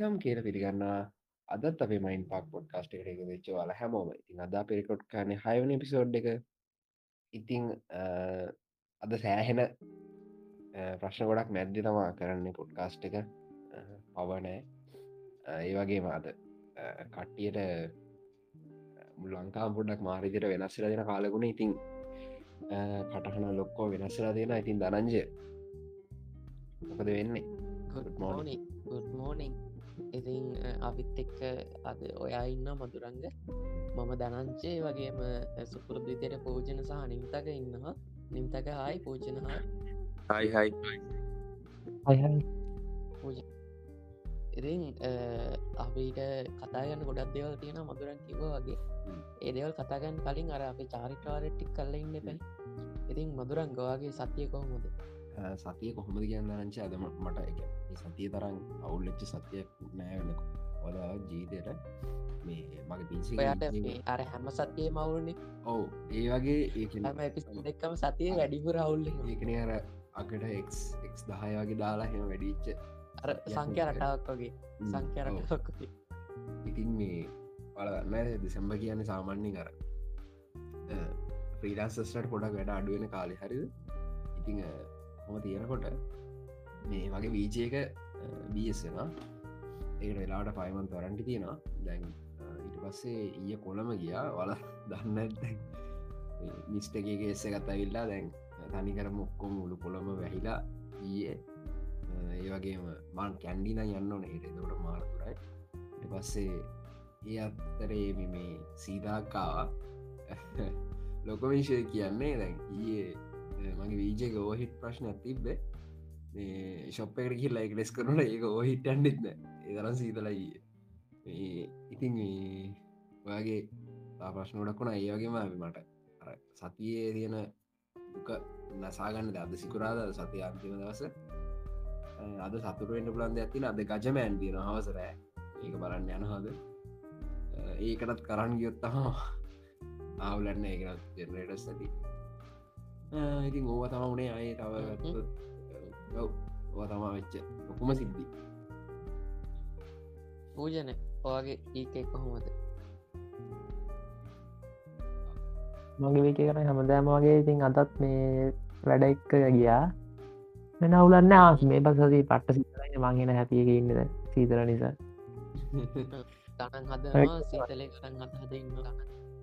Welcome කියල පිළිගන්නා අදත් අපේ මයින් පක් පොඩ්කාස්ට එක වෙච්ච වාල හැමෝම. ඉතින් අදා පිරිකොට් කන හයවන පිසෝඩ් එක. ඉතිං අද සෑහෙන ප්‍රශ්න ගොඩක් මැද්දි තමා කරන්න පොඩ්කාස්ට් එක. පවනෑ ඒ වගේ මාද කට්ටියට ලංකා පුඩක් මාරිදිර වෙනස්සල දෙන කාලගුණ ඉතිං කටහන ලොක්කෝ වෙනස්සලා දෙෙන ඉතින් දනංජය මොකද වෙන්නේ? මෝනි ගුඩ්මෝනිං ඉතින් අපිත් එක්ක අද ඔයා ඉන්න මදුරංග. මම දනංචේ වගේම සුපුරදිතයට පෝජන සහ නිම්තක ඉන්නවා. නිම්තක හායි පෝජන හා හයි හයි ඉතින් අපිට කතාගන්න ගොඩක් දෙවල් තියෙන මදුරන් කිව වගේ. ඒ දෙවල් කතාගන්න කලින් අර අපි චාරිකාරට්ටික් කල්ල ඉන්න පැ ඉතින් මදුරන් ගවාගේ සතිය කොහොමද සතිය කොහොමද කියන්න රංච අදම මට එක සතිය තරම් අවුල්ලච්ච සතියක් නෑවෙනක ඔලා ජීතයට මේ මගේ පිසි අර හැම සතිය මවුලනේ ඔවු ඒ වගේ ඒ දෙක්කම සතිය වැඩිපුර අවුල්ල ඒකන අර අකට එක් දහය වගේ දාලා හෙම වැඩිච්ච අර සංඛ්‍ය රටාවක් වගේ. සංඛ්‍ය රටක් ඉතින් මේ පලන්න දෙසම්බ කියන්න සාමාන්‍ය කර ්‍රීලාන්සස්ට පොඩක් වැඩ අඩුවෙන කාලෙ හරිද? ඉතිං හොම තියෙනකොට මේ වගේ වීජයක බියස්සෙනවා ඒකට වෙලාට පයිමන් තරන්ටි තියෙනවා. දැන් ඊට පස්සේ ඊය කොළම ගියා. වල දන්න මිස්ටගේ එස්ස ගත්තවිල්ලා දැන් තනිකර මොක්කොම මුළු කොළම වැහිලා ඊයේ ඒ වගේම මාන් කැන්ඩින යන්න ඕන ඒට දොට මාරතුරයි පස්සේ ඒ අත්තරේ මේ සීදාකාවා ලොකවිංශය කියන්නේ දැන් ඊයේ මගේ වීජයක ඕහිට ප්‍රශ්නයක් තිබ්බේ. ශොප්පකට කිය ලයික ලෙස් කරනට ඒක ඕහිට ඇන්ඩෙත්න ඒතරම් සීතලයි ඉතින් ඔයාගේ ප්‍රශ්නොඩක්ුණ ඒ වගේම මට සතියේ තියෙන දුක නසාගන්න අද සිකුරාද සති අන්තිම දවස. අද සතුරුවෙන්ට පුලන්ද ඇතින අද ගජමෑන් තියෙන හවසරෑ ඒක බලන්න යනහද ඒකටත් කරන්න ගියොත්තහා ආවලන්න ඒකත් ජෙනරේටස් ඇති ඉතින් ඕව තම වුණේ අය තව ඕ තමා වෙච්ච ඔකුම සිද්ධි. පූජන ඔයාගේ ඒකෙක් කොහොමද? මගේ වේක කරන හැමදෑම වගේ ඉතින් අදත් මේ වැඩ එක්ක ගියා. මෙන අවුලන්න ආස් මේ පසදී පට්ට සිතරන්න මංගෙන හැතියක ඉන්නද සීතර නිසා. තනන් හදනවා සීතලේ කරන්න හද ඉන්න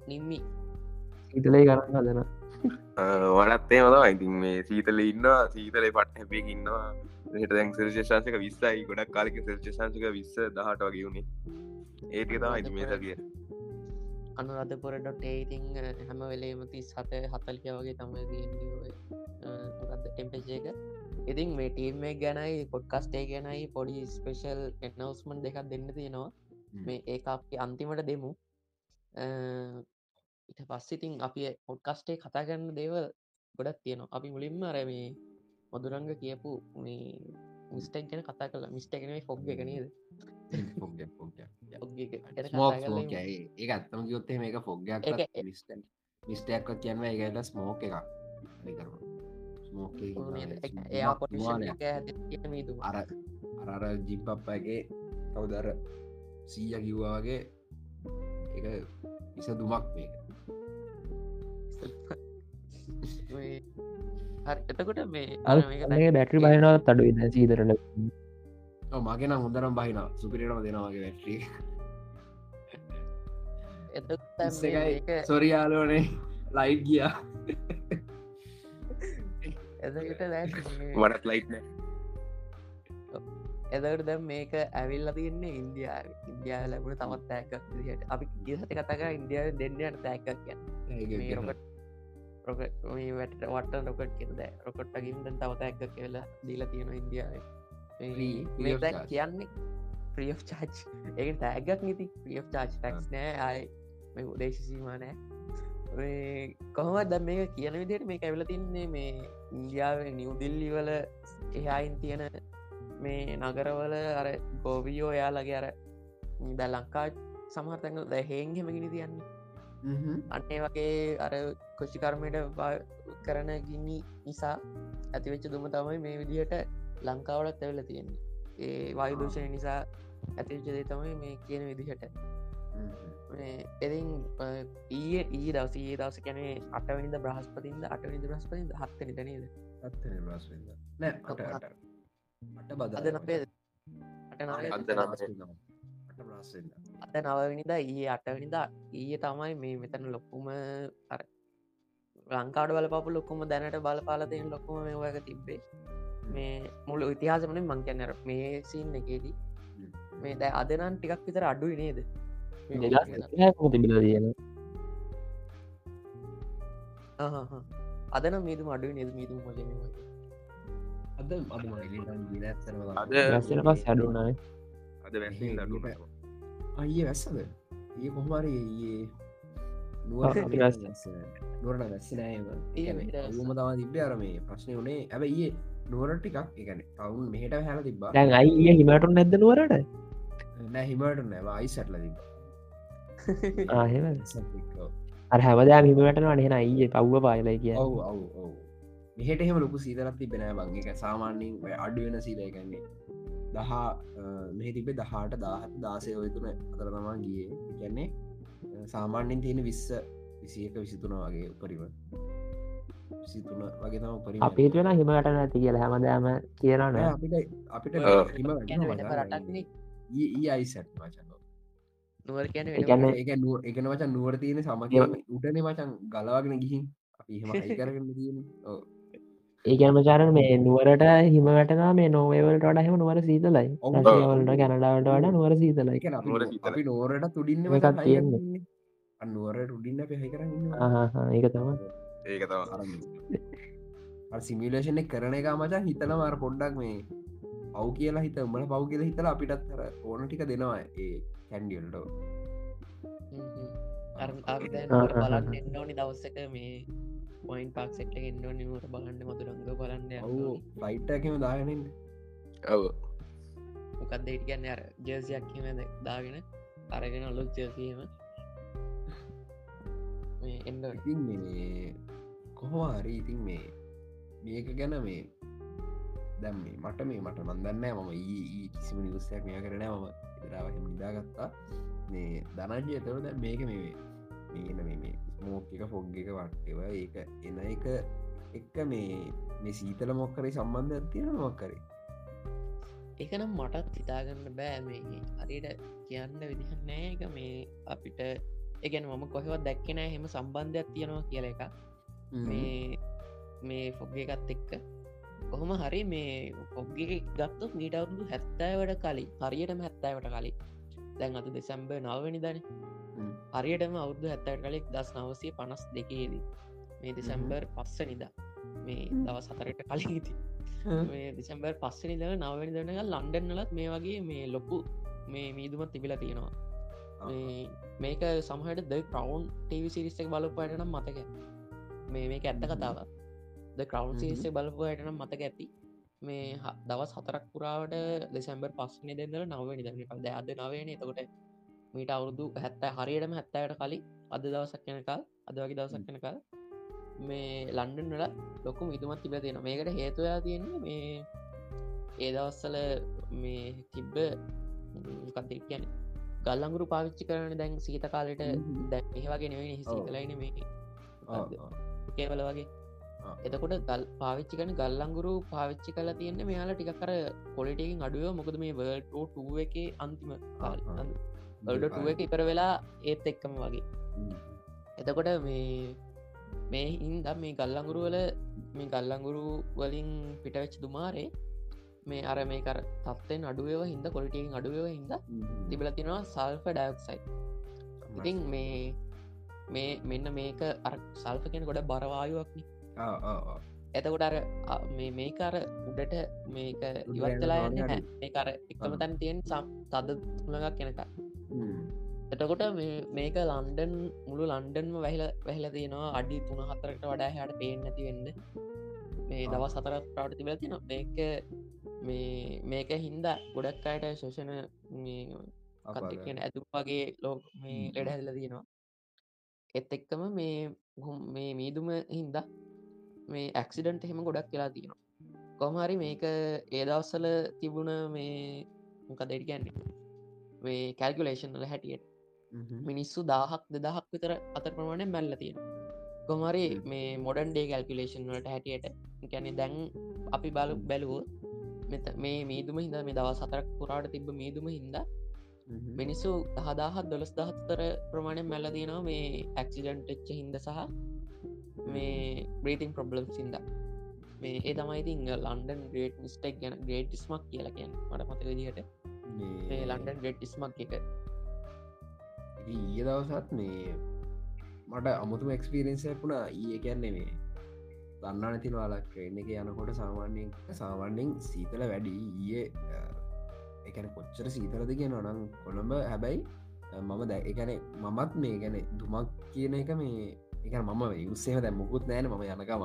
නිම්මි. සීතලේ කරන්න හදන වඩත්තේ මතවා ඉතින් මේ සීතල ඉන්නවා සීතලේ පට් හැපිය ඉන්නවා. හට දැන් සර්ශේෂාන්සක විස්සයි. ගොඩක් කාලික සර්ශේෂාන්සක විස්ස දහට වගේ වුණේ. ඒක තම ඉති මේ සතිය. අනුරධපුරඩොට ඒඉතිං හැම වෙලේම තිස් හත හතල්කය වගේ තම ටෙම්පේජක ඉතින් මේ ටීම් මේ ගැනයි පොඩ්කස්ටේ ගැනයි පොඩි ස්පේෂල් එනවස්මන් දෙකක් දෙන්න තියෙනවා. මේ ඒ අපේ අන්තිමට දෙමු ඉට පස්සිතින් අපි පොඩ්කස්ටේ කතා කරන්න දේවල් ගොඩක් තියෙනවා. අපි මුලින්ම අර මේ මදුරංග කියපු මේ මිස්ටක් ගැන කතා කලා මිස්ටකනේ ෆොග් එකනේද ඒ අත්තම යොත්තේ මේක ෆොග්ගයක් මිස්ටයක් කියන්න ඒගට ස්මෝක එකක්. අර අර ජිම්පප්පගේ කවදර සීය කිව්වාගේ එක විස දුමක් මේක එතකොට මේ අ බැටරි බයනවත් අඩු ඉන්න සීදරන මගෙන හොඳරම් බහින සුපිරිටම දෙනවාගේ වැට්‍රී සොරියාලෝනේ ලයිට් ගියා. එදකට වඩත් ලයිට්න එදකට දැම් මේක ඇවිල්ල තියන්නේ ඉන්දයා ඉන්දයා ලැබුණ තමත් ඇකක් දිට අපි ගිසට කතක ඉන්දියාව දෙන්නට තැකක් කිය වැට වට රොකට් කියද රොකොට්ටගින් තවත ඇක්ක කියලා දීල තියෙන ඉන්දියාව. කියන්නේ ප්‍රිය චාච් ඒ තෑගක් නති ප්‍රිය චාච් ටක්ස් නෑ. අයි මේ උදේශසීමනෑ කොහොම ද මේ කියන විදියට මේ ඇවිල තින්නේ? මේ ඉන්දියාව නිවදිල්ලි වල එහායින් තියෙන මේ නගරවල අර ගෝවියෝ එයාලගේ අර ද ලංකා සමහතැඟ ද හෙන්ගෙමගෙන තියන්නේ. අන්නේ වගේ අර කොෂිකර්මයට කරන ගින්නි නිසා ඇතිවෙච්ච දුම තමයි මේ විදිහට ලංකාවලත් ඇවෙල තියෙන්නේ. ඒ වායුදූෂණය නිසා ඇතිචදේ තමයි මේ කියන විදිහට. එතින් ඊය ඊ දවස ඒ දවස කැනේ අටවනිද බ්‍රහස්පතින්ද හත්තන තනේද අත්තන බ්‍රස්වෙද නෑ අට බද අද නපේ අට අත නවවිනිද ඊයේ අටවනිදා ඊය තමයි මේ මෙතන ලොක්කුම අර ලංකාඩ බලපපු ලොක්කුම දැනට බලපාලතයෙන් ලොක්කුම මේ ඔයක තිබ්බේ. මේ මුළු ඉතිහාසමන මං කියන්නර මේ සින් එකේදී. මේ දැ අදනන් ටිකක් විතර අඩුයි නේද? මේ දෙදස් තිබිල තියෙන අහහ. අදන මීදුම අඩුයි නෙද? මීදුම් මගන අද අද පස් හැඩුනායි අද වැැසින් දඩුට අයිය වැස්සද? ඒ කොහමරි ඒ ආ, අපි වැස්ස. නුවරට වැස්සනෑම ඒ මෙහෙට වැස්ස. ම තම තිබ්බ අරම ප්‍රශ්නය වනේ ඇබ ඒ නුවර ටිකක් එකන තවුන් මෙහට හැල තිබා දැන් අයි ඒ හිමටුන් නැද්ද නුවරට? නෑ හිමට නැව අයි සැටල තිබ අර හැමදෑම හිමට වනහෙන අයියේ පව්ව පායලයි කිය ඔවු ඔවු ඔවු මෙහට එහෙම ලොකු සීතරත් තිබෙනෑ බං එක සාමාන්‍යෙන් අඩුවෙන සීලයකන්නේ දහා මෙහි තිබේ දහට දාහත් දාසය ඔය තුන අතර තමා ගියේ. ගැන්නේ සාමාන්‍යෙන් තියෙන විස්ස විසියක විසිතුන වගේ උපරිම. විසිතුන වගේ තම උපරිම. අපිත් වෙන හිමට නැති කියලා. හැමදෑම කියනන අපිට අපිට. හිම අයිසැට් මචන්න නුවර කියන එකන මචන් නුවර තියෙන සමග උටනේ මචන් ගලවාගෙන ගිහින්. අපි හයි කරගන්න තියෙන ඕ ඒකැන මචාරන මේ නුවරට හිමටනා මේ නොවේවලට වඩ හෙම නුවර සීතලයි. ඔව්. රශයවලට කැනඩාවට වඩ නුවර සීතලයි. නෝරට තුඩින්න මේකත් තියෙන්නේ. අන්නුවර රුඩින්න පෙහි කරන්න ඒක තම ඒක තම සිමිලේෂන කරන එක මචන් හිතන මාර පොඩ්ඩක් මේ පව් කියලා හිත උඹල පව් කියල හිතලා අපිටත් තර ඕන ටික දෙනවා ඒ කැන්ඩියල්ටෝ. බලන්න එන්න ඕනි දවස්සක මේ පොයින් පාක් සෙට්ල එන්න නිමට බලන්න මතුරංග බලන්න ඔවු ෆයිට්ටකම දාගෙනෙන් ඔව. මොකක්ද ඉට කියන්න අර ජර්සියක් කියමද දාගෙන අරගෙන ඔලොත් ජර්සීම එන්න ඉතින් මේ කොහෝ හරි ඉතින් මේ මේක ගැන මේ දැම් මේ මට මේ මට මන්දන්න මම ඒ කිසිම නිවස්සයක් මෙය කරන මම ඉදරාවහම නිදාගත්තා. මේ ධනජය තවද මේක මේ මේන මේ ස්මෝක් එක ෆොග් එක වට්ටව ඒක එන එක එක්ක මේ මේ සීතල මොක්කරේ සම්බන්ධ තියෙන මොක්කරේ එකනම් මටත් හිතාගන්න බෑ. මේ හරියට කියන්න විදිහ නෑ. එක මේ අපිට එකන මම කොහෙවත් දැක්කෙන හෙම සම්බන්ධයක් තියෙනවා කියල එක මේ මේ ෆොග්ග එකත් එක්ක. කොහොම හරි මේ පොග්ග ගත්තු මීට අවුදු හැත්තෑවට කලින් හරියටම හැත්තෑවට කලින්. දැන් අතු දෙසැම්බ නවනි දන හ්ම්. හරියටම අවුද්ධ හැත්තට කලෙක් දස් නවසය පනස් දෙකේදී මේ දෙසැම්බර් පස්ස නිදා මේ දවස් හතරට කලින් ඉති මේ දෙසැම්බර් පස්සනි දව නවනි දනක ලන්ඩන්නලත් මේ වගේ මේ ලොකු මේ මීදුමත් තිබිලා තියෙනවා. මේක සමහට ද කරවන්් ටව සිරිස්සක් බලපුයටනම් මතක. මේ මේක ඇත්ත කතාව ද කරවන්්. සිරිස්සේ බලපුයටනම් මතක ඇති. මේ දවස් හතරක් පුරාවට දෙසැම්බර් පස්සන දෙදල නවනි දන පද අද නවන එතකොට මීට අවුරුදු හැත්ත හරියටම හැත්තයට කලින් අද දවසක් යනකල් අද වගේ දවසක් යනකල් මේ ලන්ඩන් වල ලොකුම ඉතුමත් තිබ තියෙන මේකට හේතුවයා තියෙන්නේ මේ ඒ දවස්සල මේ තිබ්බ කන්තේ කියන ගල්ලංගුරු පාවිච්චි කරන දැන් සීත කාලට. දැන් ඒවාගේ නෙවෙයි ඔව්. හිසිතලයින මේ? කේවල වගේ. එතකොට ගල් පාවිච්චි කන ගල්ලංගුරු පාවිච්චි කල තියන්න මෙයාල ටිකර කොලිටකින් අඩුව මොකද මේ වර්ටෝ එක අන්තිම කාල වල්ඩ එක ඉපර වෙලා ඒත් එක්කම වගේ. එතකොට මේ මේ හින්ද මේ ගල්ලංගුරු වල මේ ගල්ලංගුරු වලින් පිටවෙච් දුමාරේ මේ අර මේ කර තත්වෙන් අඩුවව හිද කොලිටකින් අඩුවව හිද තිබල තිනවා සල්ෆ ඩයක්සයි ඉතින් මේ මේ මෙන්න මේක අර සල්ප කෙන ගොඩ බරවායුවක්න එතකොට අර අ, මේ මේකර උඩට මේක ඉවත්ලා යන යන්න හරි. මේකර එකම. තැන් තියෙන් සම් තද තුළඟක් කෙනක එතකොට මේක ලන්ඩන් මුළු ලන්ඩන්ම වැහිල වැහිල තියෙනවා. අඩි තුන හතරට වඩා හට පේෙන් නැති වෙන්න. මේ. දවස් සතර ප්‍රාට තිබල තින මේක මේ මේක හින්ද ගොඩක් අයට ශෝෂණ කත කියන ඇතු වගේ ලෝක මේ. ලෙඩ හැදල තියෙනවා. එත් එක්කම මේ හුම් මේ මීදුම හින්ද මේ ඇක්සිඩන්ට එහෙම ගොඩක් කියලා තියෙනවා. කොමහරි මේක ඒදවස්සල තිබුණ මේ මොක කියන්නේ මේ කැල්කුලේෂන්ල හැටියට. මිනිස්සු දාහක් දෙදහක් විතර අතර ප්‍රමාණය මැල්ල තියෙන කොමරි. මේ මොඩන් ඩේ කල්කුලේෂන් වලට හැටියට ගැන දැන් අපි බලු බැලුව මෙත මේ මීදුම හිද මේ දව සතරක් පුරාට තිබ මීදුම හින්දා මිනිස්සු දහදාහත් දොළස් දහත්තර ප්‍රමාණය මැල්ල තියෙනවා මේ ඇක්සිඩන්ට් එච්ච හින්ද සහ මේ බ්‍රීතින් ප්‍රබ්ලම් සිින්ද මේ ඒ තමයි ඉතින් ලන්ඩන් ග්‍රේට් මිස්ටෙක් ගැන ග්‍රේට් ස්මක් කියලා කියන්න මට මත විදිහට මේ ලන්ඩන් ග්‍රේට් ස්මක් එක. ඊය දවසත් මේ මට අමුතුම එක්ස්පිරෙන්න්සයක් වුණා. ඒ කැන්නේ මේ දන්නා නැතින වාලක් එන්න එක යනකොට සාමාන්‍යයෙන් සාමාන්‍යෙන් සීතල වැඩි. ඊයේ එකන කොච්චර සීතලද කිය නොනං කොළඹ හැබැයි මම දැ එකන මමත් මේ ගැන දුමක් කියන එක මේ එක මම උත්සේම දැ මුකුත් නෑන ම යනකම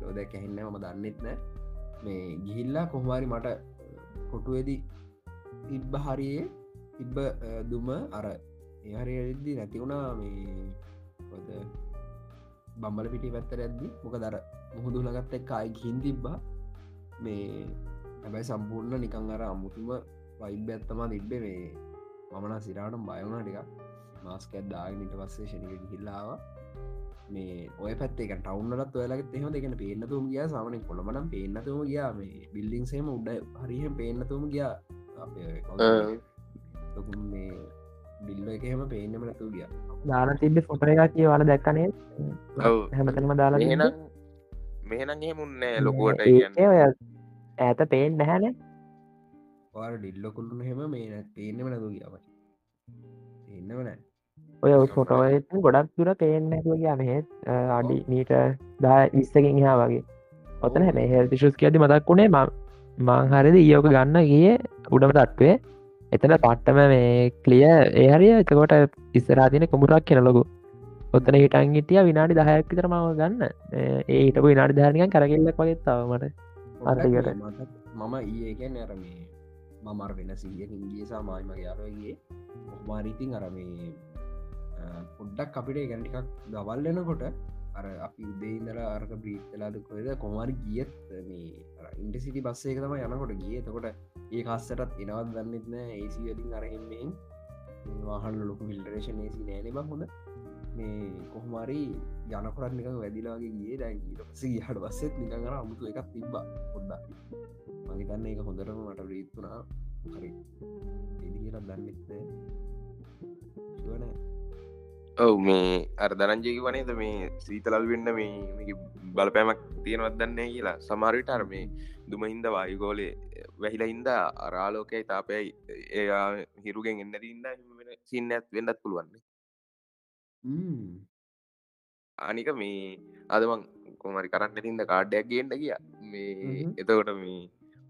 ලෝද කැහින්න ම දන්නෙත් නෑ මේ ගිහිල්ලා කොහවාරි මට කොටුවේදී තිබ්බ හරියේ තිබ්බ දුම අර. ඒහරදි නැතිවුණා මේ කොද බම්බල පිටි පැත්තර ඇද්දි මොක දර මුහුදු ලගත් එක් අයි ගින් තිබ්බා. මේ හැබැයි සම්පූර්ණ නිකං අර අමුතුම වයිබ ඇත්තමා තිබ්බේ. මේ මමන සිරාටම් බයවුණ ටික මාස්කැත් දාගනිට පස්සේ ෂණික හිල්ලාව මේ ඔය පැත්තේ ටවන්නලත් ඔයලගත් එහෙම දෙකන පේනතුම ගිය. සාමන කොළමනම් පේනතුම ගියා. මේ බිල්ලිින්සේම උඩ හරිහම පේනතුම ගියා. මේ බිල්ල එකහෙම පේනම නැතු ගිය. දාන තිබ්බ ෆොට එකක් කිය වල දැක්කනේ ඔව්. හැමතනම දාලා තිබ්බේ. මෙහනම් මෙහනම් එහෙමුන්නේ ලොකුවට ඇත පේෙන් නැහැනේ ඩිල්ලොකුල්ලු හෙම මේ පේනම නැතු ගියාවයි එන්නම නෑ ඔය ෆොටෝත් ගොඩක් දුර පේෙන් නැතුව ගයා. මෙහෙත් අඩි මීට දා විස්සකින් හා වගේ. ඔතන හැම හෙල් ශුස් කියද මතක් වුණේ මංහරිද ඒෝක ගන්න ගිය උඩම තත්වේ එතන පට්ටම මේ කලිය ඒහරිය එතකොට ඉස්සරාතින කොමුරක් කියෙන ලොකු. ඔත්තන හිටන් හිටිය විනාඩි දහයක් විතර මාව ගන්න. ඒ හිටපු විනාඩි ධාරනිකන් කරගෙල්ලක් වගේත්තාවමට පොඩ්ඩක් හරියට. මේ මටත්- මම ඊඒකැන් ඇර මේ මමර වෙන සීයකින් ගියසා මායිමගේ යාරගේ ඔහමාරීතින් අර මේ අ, පොඩ්ඩක් අපිට ගැටිකක් දවල්ලනකොට අර අපි උදේඉදර අර්ක බ්‍රීතලාද කොද කොමාරි ගියත් මේ ඉන්ටසිටි බස්සේ තම යනකොට ගිය. තකොට ඒ කස්සටත් එනවත් දන්නෙත්න ඒසිලින් අරහෙමෙන් වාහන ලොකු විල්ඩරේෂන් ඒසි නෑන බං හොඳ. මේ කොහොමරි යනකොරත් නික වැදිලාගේ ගිය. දැ ඊටපසේ හට බස්සෙත් නිකඟර අමුතු එකක් තිබ්බා පොඩ්ඩක්. මගේතන්න එක හොඳරම මට රීත්තුනා හරි. එදි කියලත් දන්නෙත්ද ශුවන ඔව් මේ අර දරංජයකි වනේද මේ සීතලල් වෙන්න මේ මේක බලපෑමක් තියෙනවත් දන්නේ කියලා. සමාරවිට අර මේ දුමහින්ද වායුගෝලය වැහිලා හින්ද අරාලෝකයයි තාපයයි ඒ හිරුගෙන් එන්න ඉන්න සින්න ඇත් වෙන්නත් පුළුවන්නේ අනික මේ අදමං කොමරි කරන්න තින්ද කාඩ්ඩයක් ගේන්න කිය මේ. එතකොට මේ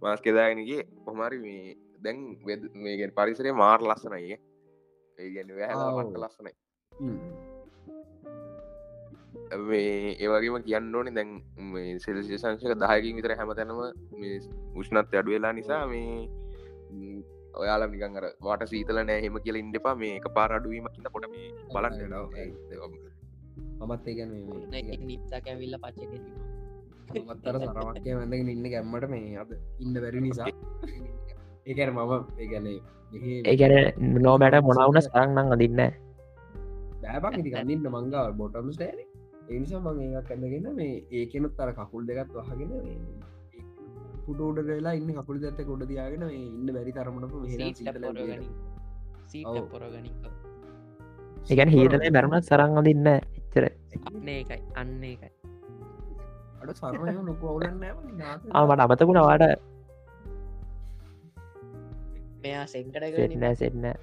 මාස් කෙදාගෙනගේ කොහමරි මේ දැන් වෙද- මේගෙන් පරිසරේ මාර් ලස්සනයි. ඒගැන වැහල ලස්සනයි මේ ඒවගේම කියන්න ඕනේ දැන් මේ සෙල්සිය සංශක දහයකින් විතර හැමතැනම මේ උෂ්ණත් අඩු වෙලා නිසා මේ ඔයාලා නිකන් අර වාට සීතල නෑහෙම කියල ඉන්ඩපා මේ එක පාර අඩුවීමකින්න පොට මේ බලන්න මමත් ඒගැන නිත්සක ඇවිල්ල පච්ච මත්තර සරමක්කය වඳගෙන ඉන්න ගැම්මට මේ අද ඉන්න වැරි නිසා. ඒකැන මම ඒගැන ඒගැන නෝමැට මොනවුන සරක්නං අදින්න බෑබක් ඉති කන්නන්න මංගාව බොටම් ස්ටෑන එනිසා මං ඒක් ඇඳගෙන මේ ඒකෙනුත් අර කකුල් දෙකත් වහගෙන පුටෝඩ වෙලා ඉන්න කකුල් දත්ත කොඩ දයාගෙන මේ ඉන්න බැරි තරමටක පොරගනි ඒගැන හීතලේ බැරුණත් සරං අදින්න එච්චර අන්න ඒකයි අන්න ඒකයි. අඩ සරමය ලොක අවුලන්න ආමට අමතකුණ වාට මෙයා සෙන්කට සෙට්නෑ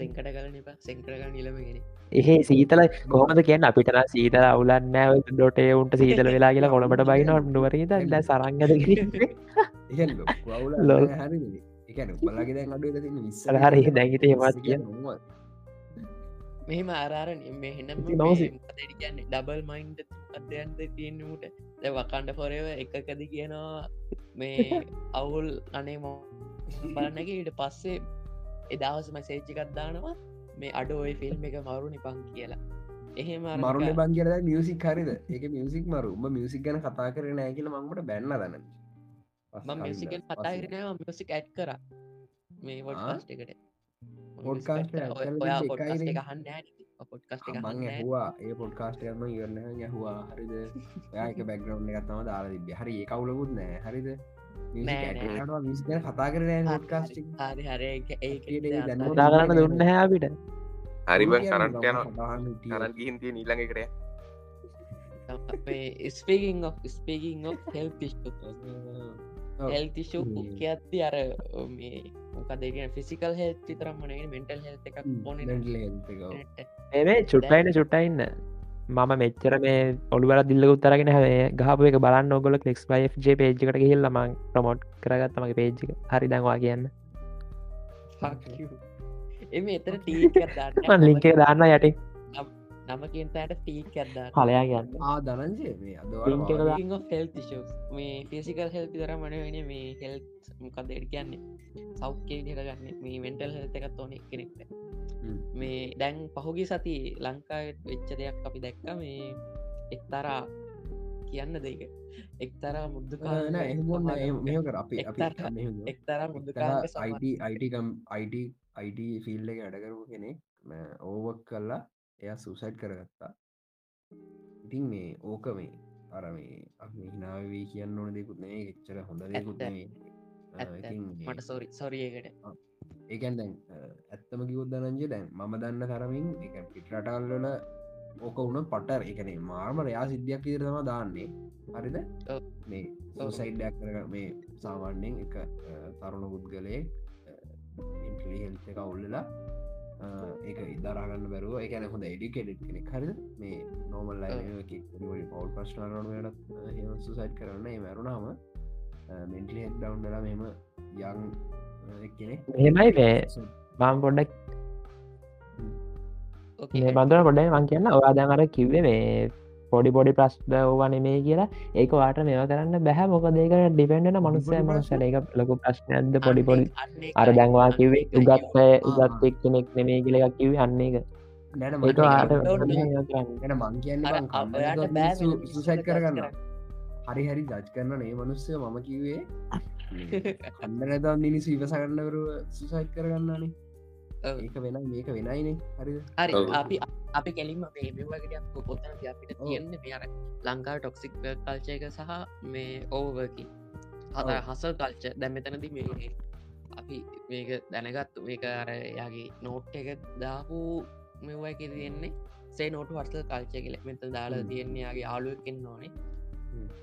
සෙට්න සෙන්කට කල නිප සෙන්කරග නිලමගෙන එහෙ සීතල කොහමද කියන්න? අපිටන සීතල අවුලන්න ඩොටේ උන්ට සීතල වෙලා කියලා කොළඹට බයිනොට නුවරීද ද සරංගද ලොල්. හරි දැගිත හෙමත් කිය මෙහෙම ආරාරණ මෙහෙනම්. කියන්නේ? ඩබල් මයින්ඩ අධ්‍යන්ත තියෙන්නට ද වකණ්ඩ පොරව එකකද කියනවා. මේ අවුල් අනේ මෝ බලන්නක ඊට පස්සේ එදහස මැසේච්චිකත් දානවා මේ අඩ ඔය ෆිල්ම් එක මරු නිපං කියලා. එහෙම මරුණ නිකන් බංගර මියසික් හරිද? ඒක මියසික් මරු. උම මියසික් ගැන කතා කර නෑ කියල මංට බැන්න දන්න. මම මියසිකෙන් කතා කරනවා මියසික් ඇඩ් කර. මේ වොඩ් ආ? පස්ට එකට. එක. එක එක අහන්න ඇහවා. ඒ පොඩ්කාස්ට කරන ඉවරන්න ඇහවා. හරිද? යාක බැක්ග්‍රවන්් එකත්තම දාලා තිබ හරි ඒ කවුලකුත් නෑ. හරිද කතා කරන පොඩ්කාස්ට හරි හර. ඒ දැන් කතා කරන්න දුන්න හැ අපිට. හරිබ කරට යන කරන් ගිහින් තිය නීළඟ කරය අපේ ස්පේකින් of ස්පේකින් of හෙල් හෙල්තිෂ Mm. කියත්ති අර මේ මොකදගෙන ෆිසිකල් හෙල් විතරම් මනේ මෙන්ටල් හෙල් එකක් ඕන මේ චුට්ටයින චුට්ටයින්න මම මෙච්චර මේ ඔළුවල දිල්ල උත්තරගෙන හැ ගහපු එක බලන්න ඔගොල පයිජ පේජ්කට ගහිල්ල මං ප්‍රමෝට් කරගත්තමගේ පේජ්ක හරි දැන්වා කියන්න. එම මන් ලිංක දාන්න. යටි නම කියන්තයට ටීක් කරදා කලයා කියන්න. ආ දනන්ජය මේ Link එක අද දා- හෙල් මේ ෆිසිකල් හෙල්ති දර මන වෙන මේ හෙල් මොකදට කියන්නේ? සෞඛ්‍ය දිරගන්න මේ මෙන්ටල් හෙල්ත එකත් ඕන කෙනෙක්ට මේ දැන් පහුගි සති ලංකාව වෙච්ච දෙයක් අපි දැක්ක මේ එක්තරා කියන්න දෙක එක්තරා මුද්දුකා එහමුන්න මෙහ කර. අපි අපි එක්තරා- මෙහෙම. එක්තරා මුද්දුකා අයිටකම් අයිට අයිට ෆිල්ඩ එක වැඩකරපු කෙනෙක් ඕවක් කල්ලා එය සුසයිට් කරගත්තා. ඉතින් මේ ඕක මේ අර මේ හිනාවී කියන්න ඕන දෙකුත් නේ එච්චර හොඳ දෙකුත් මට සොරි සොරියකට ඒකැන් දැන් ඇත්තම කිවුද්දනන්ජ දැන් මම දන්න තරමින් එක පිටරටල්ලල ඕක වුණ පටර් එකනේ මාර්ම රයා සිද්ධියක් ඉදිර තම දාන්නේ. හරිද. මේ ඔව්. සයිඩ්ඩක් කර මේ සාමාන්‍යෙන් එක තරුණ පුද්ගලයෙක් හෙල්ත එක උල්ලලා ඒක ඉදරගන්න බැරුව එකන හොඳ එඩිකෙඩ් කෙනෙක් හරිද? මේ නෝමල් ලයි පවල් ප්‍රශ්නරන ට සුසයිට් කරන්න මැරුණාම මෙන්ටලි හෙක් ඩවන්්ලා මෙම යං කෙනෙක් මෙහෙමයි මේ. මම් පොඩ්ඩක් බඳර පොඩයි මං කියන්න. ඔයාදන් අර කිව්වේ මේ පොඩි පොඩි ප්‍රශ්ද ඕවන මේ කියලා. ඒක වාට මෙව කරන්න බැහැ මොක දෙක ඩිපෙන්ඩන මනුස්සය මනුස්සල එක ලොකු ප්‍රශ්නයක්ද? පොඩි පොඩි අර දැන්වා කිවේ උගත්ය උගත්තෙක් කෙනෙක් නෙමේ කියල එකක් කිවේ අන්න එක නැන සුසයිට් කරගන්න හරි හරි ජජ් කරන්න නේ මනුස්සය. මම කිවේ කන්න නැතම් මිනිස් ඉවසගන්නවරුව සුසයිට් කරගන්නනේ ඒක වෙන මේක වෙනයිනේ හරි හරි. අපි අපි කෙලින්ම මේමවකට පොතන අපිට. තියෙන්න මෙර ලංකා ටොක්සික් කල්චයක සහ මේ ඕවකි හත ඔව්. හසල් කල්ච දැම් මෙතනද මේ අපි මේක දැනගත්තු මේක අර යාගේ නෝට් එක දාපු මෙවයි කිය තියෙන්නේ සේ නෝට වර්සල් කල්චය කියල. මෙත දාලා. තියෙන්නේ යාගේ ආලුවකින් ඕනේ.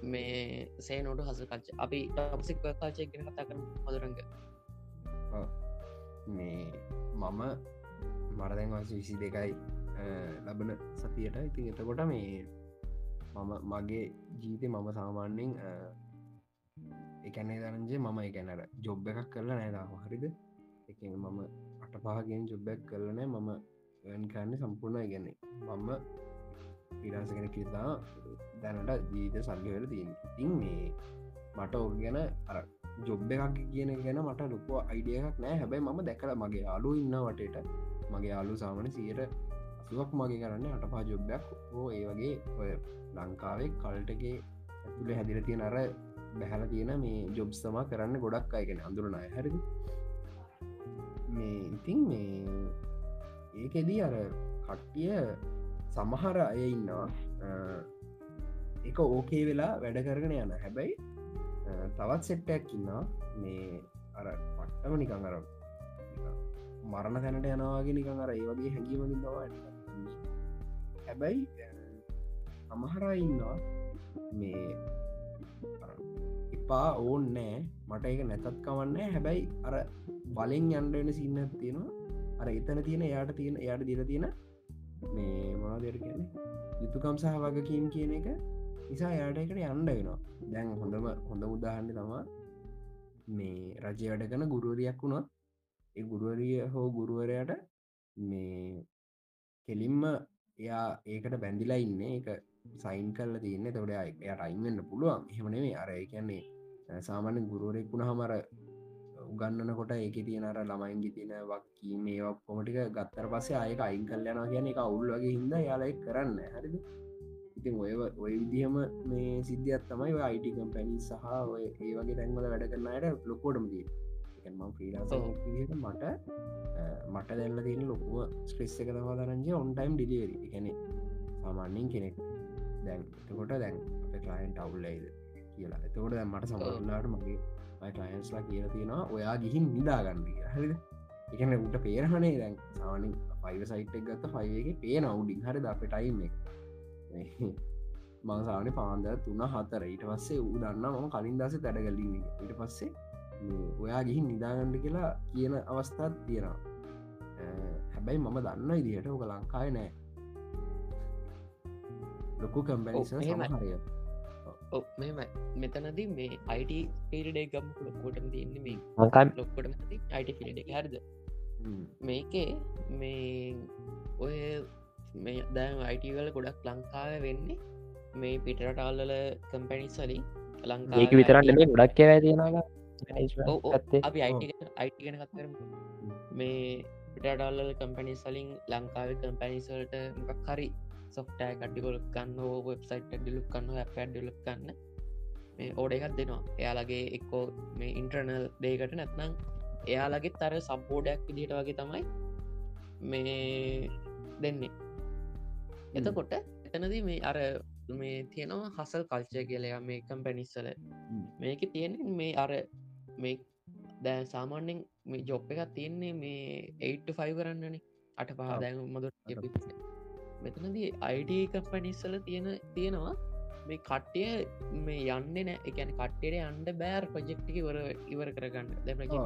මේ සේ නොට හස කල්ච අපි ටොක්සික් කල්චය ගෙන කතා කරන මදුරග මේ මම මරදැන් වස විසි දෙකයි අ, ලබන සතියට. ඉතින් එතකොට මේ මම මගේ ජීතය මම සාමාන්‍යෙන් එකනේ දරජේ මම එකැනර ජොබ් එකක් කරලා නෑදාම හරිද? එක මම අට පහගෙන් ජොබ්බැක් කරලනෑ මම ගන්න සම්පූර්ණ ඉගන්නේ මම පිරාස කෙන කිතා දැනට ජීවිත සල්ලිවල තියෙන ඉතින් මේ මට ඔක් ගැන අර ජොබ් එකක් කියන ගැන මට ලොකෝ අයිඩියක් නෑ. හැබැයි මම දැකල මගේ අලු ඉන්න වටට. මගේ අලු සාමන සියට අසුවක් මගේ කරන්න අට පා ජොබ්බයක් හෝ ඒ වගේ ඔය ලංකාවේ කල්ටගේ ඇතුළ හැදිල තියෙන අර බැහල තියෙන මේ ජොබ් සමා කරන්න ගොඩක් අයගෙන අඳුරනය හැරි මේ ඉතින් මේ ඒකෙදී අර කට්ටිය සමහර අය ඉන්නවා. අ, එක ඕකේ වෙලා වැඩ කරගෙන යන හැබැයි අ, තවත් සෙට්ටයක් ඉන්නවා. මේ අර පට්ටම නිකං අර නිකන් මරණ තැනට යනවාගේ නිකං අර ඒ වගේ හැඟීමකින් තවා හැබැයි සමහරා ඉන්නවා මේ අර එපා ඕන් නෑ. මට එක නැතත් කවන්න හැබැයි අර බලෙන් යන්ඩන සින්න තියෙනවා. අර එතන තියෙන එයාට තියෙන එයාට දිර තියෙන මේ මොනා දෙර කියන යුතුකම් සහ වගකීම් කියන එක. නිසා යාට එකට යන්ඩ වෙනවා. දැන් හොඳම හොඳ උදාහන්න තමා මේ රජය වැඩ කන ගුරුවරයක් වුණොත් ඒ ගුරුවරිය හෝ ගුරුවරයට මේ කෙලින්ම එයා ඒකට බැඳිලා ඉන්න එක සයින් කල්ල තියන්න. තොට එයට අයින්වෙන්න පුළුවන්. එහෙමනේ අර ඒ කියන්නේ සාමාන්‍ය ගුරුවරෙක් වුණ හමර උගන්නන කොට ඒක තියෙන අර ළමයින්ගි තියෙන වක්කී මේ කොමටික ගත්තර පස්සේ අයක අයින් කල්ලයන කියන එක අවුල් වගේ හිද යාලයි කරන්න හරිද? ඉතින් ඔය ඔය විදිහම මේ සිද්ධියත් තමයි අයිට කම්පැනි සහ ඔය ඒ වගේ තැන්වල වැඩ කරන්නයට ලොකෝටම දී ම ්‍රීලාස මට මට දැල්ල තියෙන ලොකුව ස්ට්‍රෙස් එක තවා දරන්ජ ඔන්ටයිම් ඩිලිවරි ගැන සාමාන්‍යෙන් කෙනෙක් දැන් එතකොට දැන් අප කලයින්ට අවුල්ලයිද කියලා. එතකොට දැන් මට සමරලාට මගේ මයි කලයින්ස්ලා කියලා තියෙනවා ඔයා ගිහින් නිදාගන්නඩිය හරිද? එකන උට පේරහනේ දැන්. සානි පයිව සයිට් එක ගත්ත ෆයිගේ පේ නවුඩින් හරි අප ටයිම් එක මංසාන පාන්ද තුන්න හතර. ඊට පස්සේ ඌ දන්න මම කලින් දස තැඩගලින් ඊට පස්සේ මේ ඔයා ගිහින් නිදාගණ්ඩ කියලා කියන අවස්ථාත් තියෙනවා. හැබැයි මම දන්න ඉදිහට ඕක ලංකාය නෑ. ලොකු කම්පැනිස ඔව්, එහෙමයි. සමහරය ඔ මෙම මෙතනද මේ අයිට පිරිඩේ ගම් ලොක්කොට තියන්නේ මේ ලංකායි ලොක්කොට අයිට පිරිඩ හැරද? මේකේ මේ ඔය මේ දැන් අයිටවල ගොඩක් ලංකාව වෙන්නේ මේ පිටරටල්ලල කම්පැනිස්සලින් ලංකා ඒක විතරන්න ගොඩක්. ඇත්තේ. අපි අයිට අයිට ගෙන කත්කරම මේ පිටඩල්ල කම්පැනි සලින් ලංකාව කම්පැනිසල්ට මොකක් හරි සොෆ්ටෑ කඩිගොලක් කන්න ඕ වෙබ්සයිට් ඩිලුක් කන්න පැඩ් ඩිලක් කන්න මේ ඕඩ එකත් දෙනවා. එයාලගේ එක්කෝ මේ ඉන්ටර්නල් දේකට නැත්නම් එයාලගේ තර සම්පෝඩයක් විදිට වගේ තමයි මේ දෙන්නේ එතකොට එතනද මේ අර මේ තියෙනවා හසල් කල්චය කියලයා මේ කම්පැනිස්සල මේක තියෙන මේ අර මේ දැ සාමාන්‍යෙන් මේ ජොප් එකක් තියෙන්නේ මේ 8ෆයි කරන්නනේ. අට පහ ඔව්. දැන් මොද මෙතනදී අයිඩ කම්පැනිස්සල තියෙන තියෙනවා මේ කට්ටිය මේ යන්න නෑ. එකන කට්ටේට අන්ඩ බෑර් ප්‍රජෙක්්ටික වර ඉවර කරගන්න. දැ ප්‍රජෙක්්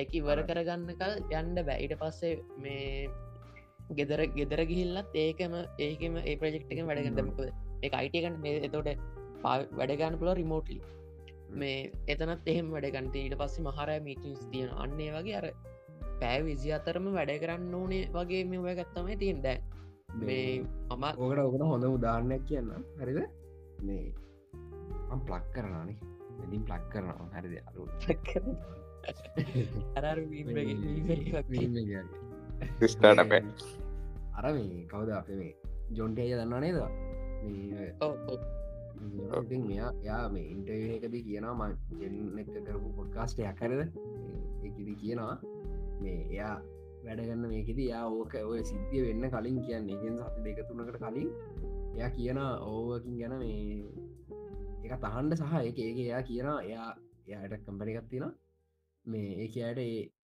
ඒක ඉවර කරගන්න කල් යන්ඩ බැයිට පස්සේ මේ ගෙදර ගෙදර ගිහිල්ලත් ඒකම ඒකම ඒ ප්‍රජෙක්්ක වැඩගන්නමකද එක අයිටකන් මේ එතෝට වැඩගන්න පුල රිමෝටලි මේ එතනත් එහෙම වැඩගන්ත ඊට පස්සේ මහර මීටිස් තියෙන අන්නේ වගේ අර පෑ විසි අතරම වැඩ කරන්න ඕනේ වගේ මේ ඔය ගත්තමයි තියෙන් දැ මේ මම ඕකට ඕකට හොඳ උදාහරණයක් කියන්න හරිද? මේ ප්ලක් කරනානේ වැඩින් ප්ලක් කරනවා. හරිද? අරු අර ස්ටාට පැ අර මේ කවුද අප මේ ජොන්ටේය දන්නා නේද? මෙයා යා මේ ඉන්ටර්කද කියනවා ම ජෙන් එක කරපු පොඩ්කාස්ටයක් කරද එකදි කියනවා මේ එයා වැඩගන්න මේකෙද යා ඕක ඔය සිද්ධිය වෙන්න කලින් කියන්න එකෙන් සති දෙක තුනකට කලින් එයා කියන ඕවකින් ගැන මේ එක තහන්ඩ සහ එක ඒක එයා කියන එයා එයායට කම්පරිකත් තියෙන මේ ඒක අයට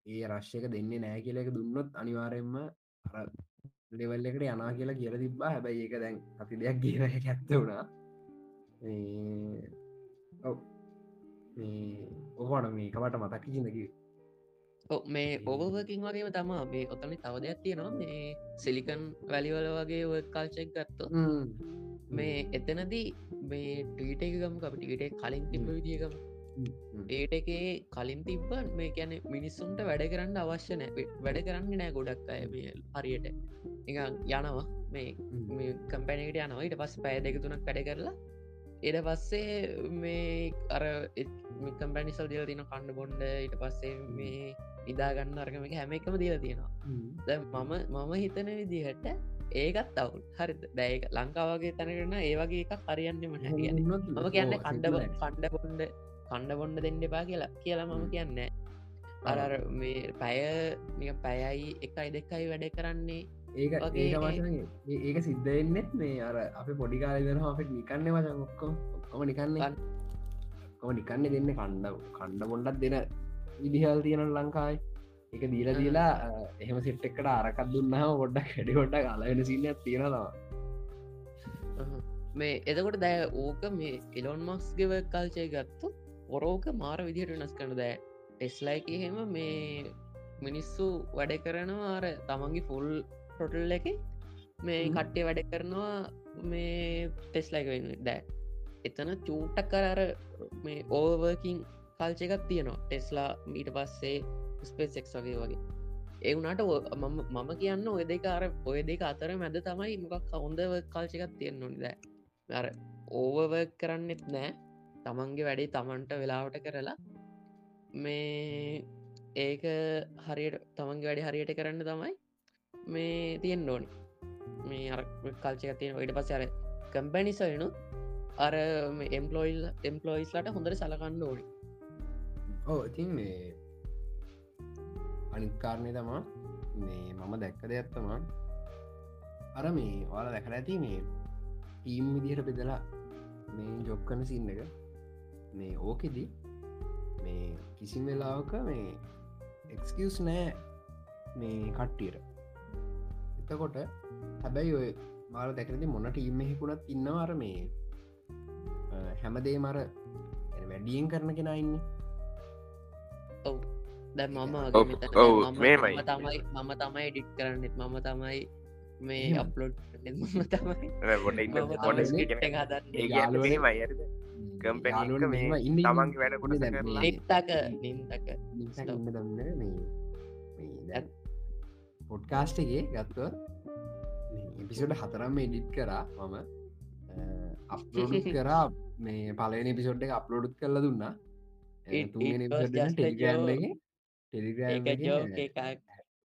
ඒ රශ්‍යක දෙන්නේ නෑ කියලක දුන්නොත් අනිවාරයෙන්ම අර ලෙවල් එකට යනා කියලා කියල තිබ්බා. හැබැයි ඒක දැන් අපි දෙයක් කියන ඇත්ත වුණා. ඔව්. ඔහට මේ කවට මතක් චිදකි මේ ඔබවකින් වගේම තමා මේ ඔතන තව දෙයක් තියෙනවා. මේ සිලිකන් වැලිවල වගේ කාල්චෙක් ගත්ත මේ එතනදී මේ ටීට එකගම අපිටිට කලින් තිබ විදිියකම ඒට එකේ කලින් තිබ්බන් මේ ගැන මිනිස්සුන්ට වැඩ කරන්න අවශ්‍ය නෑ. වැඩ කරන්න නෑ ගොඩක් අය මේ හරියට. එක යනවා. මේ කම්පැනට යනවා. ඊට පස් පෑ දෙක තුනක් වැඩ කරලා එඩ පස්සේ මේ අර කම්පැනිසල් දිල තින කණ්ඩ බොන්්ඩ ඊට පස්සේ මේ ඉදාගන්න අර්ගම එක හැම එකම දීල තියෙනවා. මම මම හිතන විදිහට ඒකත් අවුල්. හරි දැක ලංකාවගේ තැනරන ඒවගේ එකක් හරියන්නම හැකියන්න මම කියන්න කණ්ඩ කණ්ඩ බොන්්ඩ කණ්ඩ බොන්්ඩ දෙන්න එපා කියලා කියලා මම කියන්න. අර පැය පැයයි එකයි දෙකයි වැඩ කරන්නේ ඒක ඒක වචන ඒක සිද්ධෙන්නෙත් මේ අර අප පොඩිකාල දෙන අපට නිකන්න වචන් ඔක්කොම ඔක්කොම නිකන්නේ. කොම නිකන්න දෙන්න කණ්ඩ කණ්ඩ බොන්ඩක් දෙන විදිහල් තියෙන ලංකායි එක දීල දීලා එහෙම සිට්ටෙක්කට අරකත් දුන්නාව ගොඩ්ඩක් හැඩි ගොඩ්ඩක් අලවෙන සින්න තියෙනවා මේ එතකොට දැ ඕක මේ එලොන් මක්ස්ගෙව කල්චය ගත්තු ඔරෝක මාර විදිහට වෙනස් කන දෑ. ටෙස්ලයික එහෙම මේ මිනිස්සු වැඩ කරනවා අර තමන්ගේ ෆුල් ටොටල් එක මේ. කට්ටේ වැඩ කරනවා මේ ටෙස්ලයික වෙන දෑ. එතන චූටක් කරර මේ ඕවර්කින් කල්ච එකක් තියෙනවා. ටෙස්ලා මීට පස්සේ ස්පේසෙක් වගේ වගේ. ඒ වුනාට ඔ- මම කියන්න ඔය දෙක අර ඔය දෙක අතර මැද තමයි මොකක් හොඳව කල්ච එකක් තියෙන්න ඕනි දෑ. අර ඕවව කරන්නෙත් නෑ තමන්ගේ වැඩේ තමන්ට වෙලාවට කරලා මේ ඒක හරියට තමන්ගේ වැඩි හරියට කරන්න තමයි මේ තියෙන් ඕනි. මේ අර කල්චක තියෙන ඔයිට පස අර කම්පැනිසයනු අර එම්පලොයිල් එම්පලොයිස්ලට හොඳට සලකන්න ඕනි. ඕ ඉතින් මේ අනිකාරණය තමා මේ මම දැක්ක දෙයක්ත්තමා අර මේ වාල දැකර ඇති මේ ටීම් විදිහට බෙදලා මේ ජොක්කන සින්න එක. මේ ඕකෙදී මේ කිසිම වෙලාවක මේ එක්ස්කස් නෑ මේ කට්ටියට. එතකොට හැබැයි ඔය මාල දැකරති මොන ටීම් හෙකුණත් ඉන්නවාර මේ හැමදේ මර වැඩියෙන් කරන කෙන ඉන්න. ඔව්. දැ මම මේමයි. මම තමයි මම තමයි ඩිට් කරන්නෙත්. මම තමයි මේ. අප්ලෝඩ් තමයි කම්පැනි තමන්ගේ වැඩ කොටස කරලා. නිත්තක නින්තක දන්න මේ. පොඩ්කාස්ටගේ ගත්ව එපිසොට හතරම් එඩිට් කරා මම. අප්ලෝඩ් කරා මේ පලන පිසොට් එක අප්ලෝඩ් කරලා දුන්නා. It- it was just a joke. Telegram ඒක ජෝක එකක්.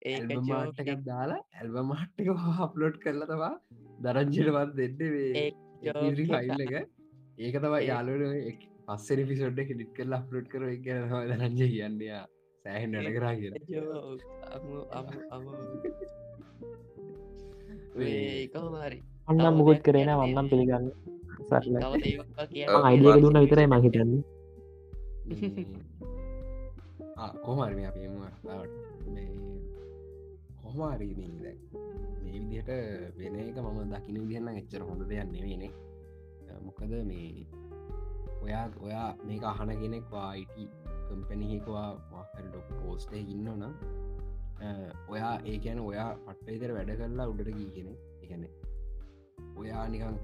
ඒක මාට්ටකක් ජෝක දාලා ඇල්බ මාට්ටක අප්ලෝඩ් කරලා තවා දරංජිටවත් දෙන්න ෆයිල් එක ඒක තවා යාලුවට පස්සෙන පිසොඩ් එක ඩිට් කරලා අප්ලෝඩ් කර ගැන දරංජ කියන්නයා සෑහන් වැඩ කරා මේ කොහොමරි අන්නම් මුකුත් කරේන වන්නම් පිළිගන්න. කිය. අයිඩියක දුන්න විතරයි මහිතන්නේ කොහමරි මේ අපේම කොහමාරී මේ විදිහට වෙන එක මම දකින විදිහන්න එච්චර හොඳ දෙයක් නෙවෙනේ මොකද මේ ඔයා ඔයා මේක අහන කෙනෙක් වායිට කම්පැනිහෙකවා වාහරට පෝස්ටේ ඉන්න නම් ඔයා ඒකැන ඔයා පට්ටයිතර වැඩ කරලා උඩට ගී කෙනෙ එකන ඔයා නිකන්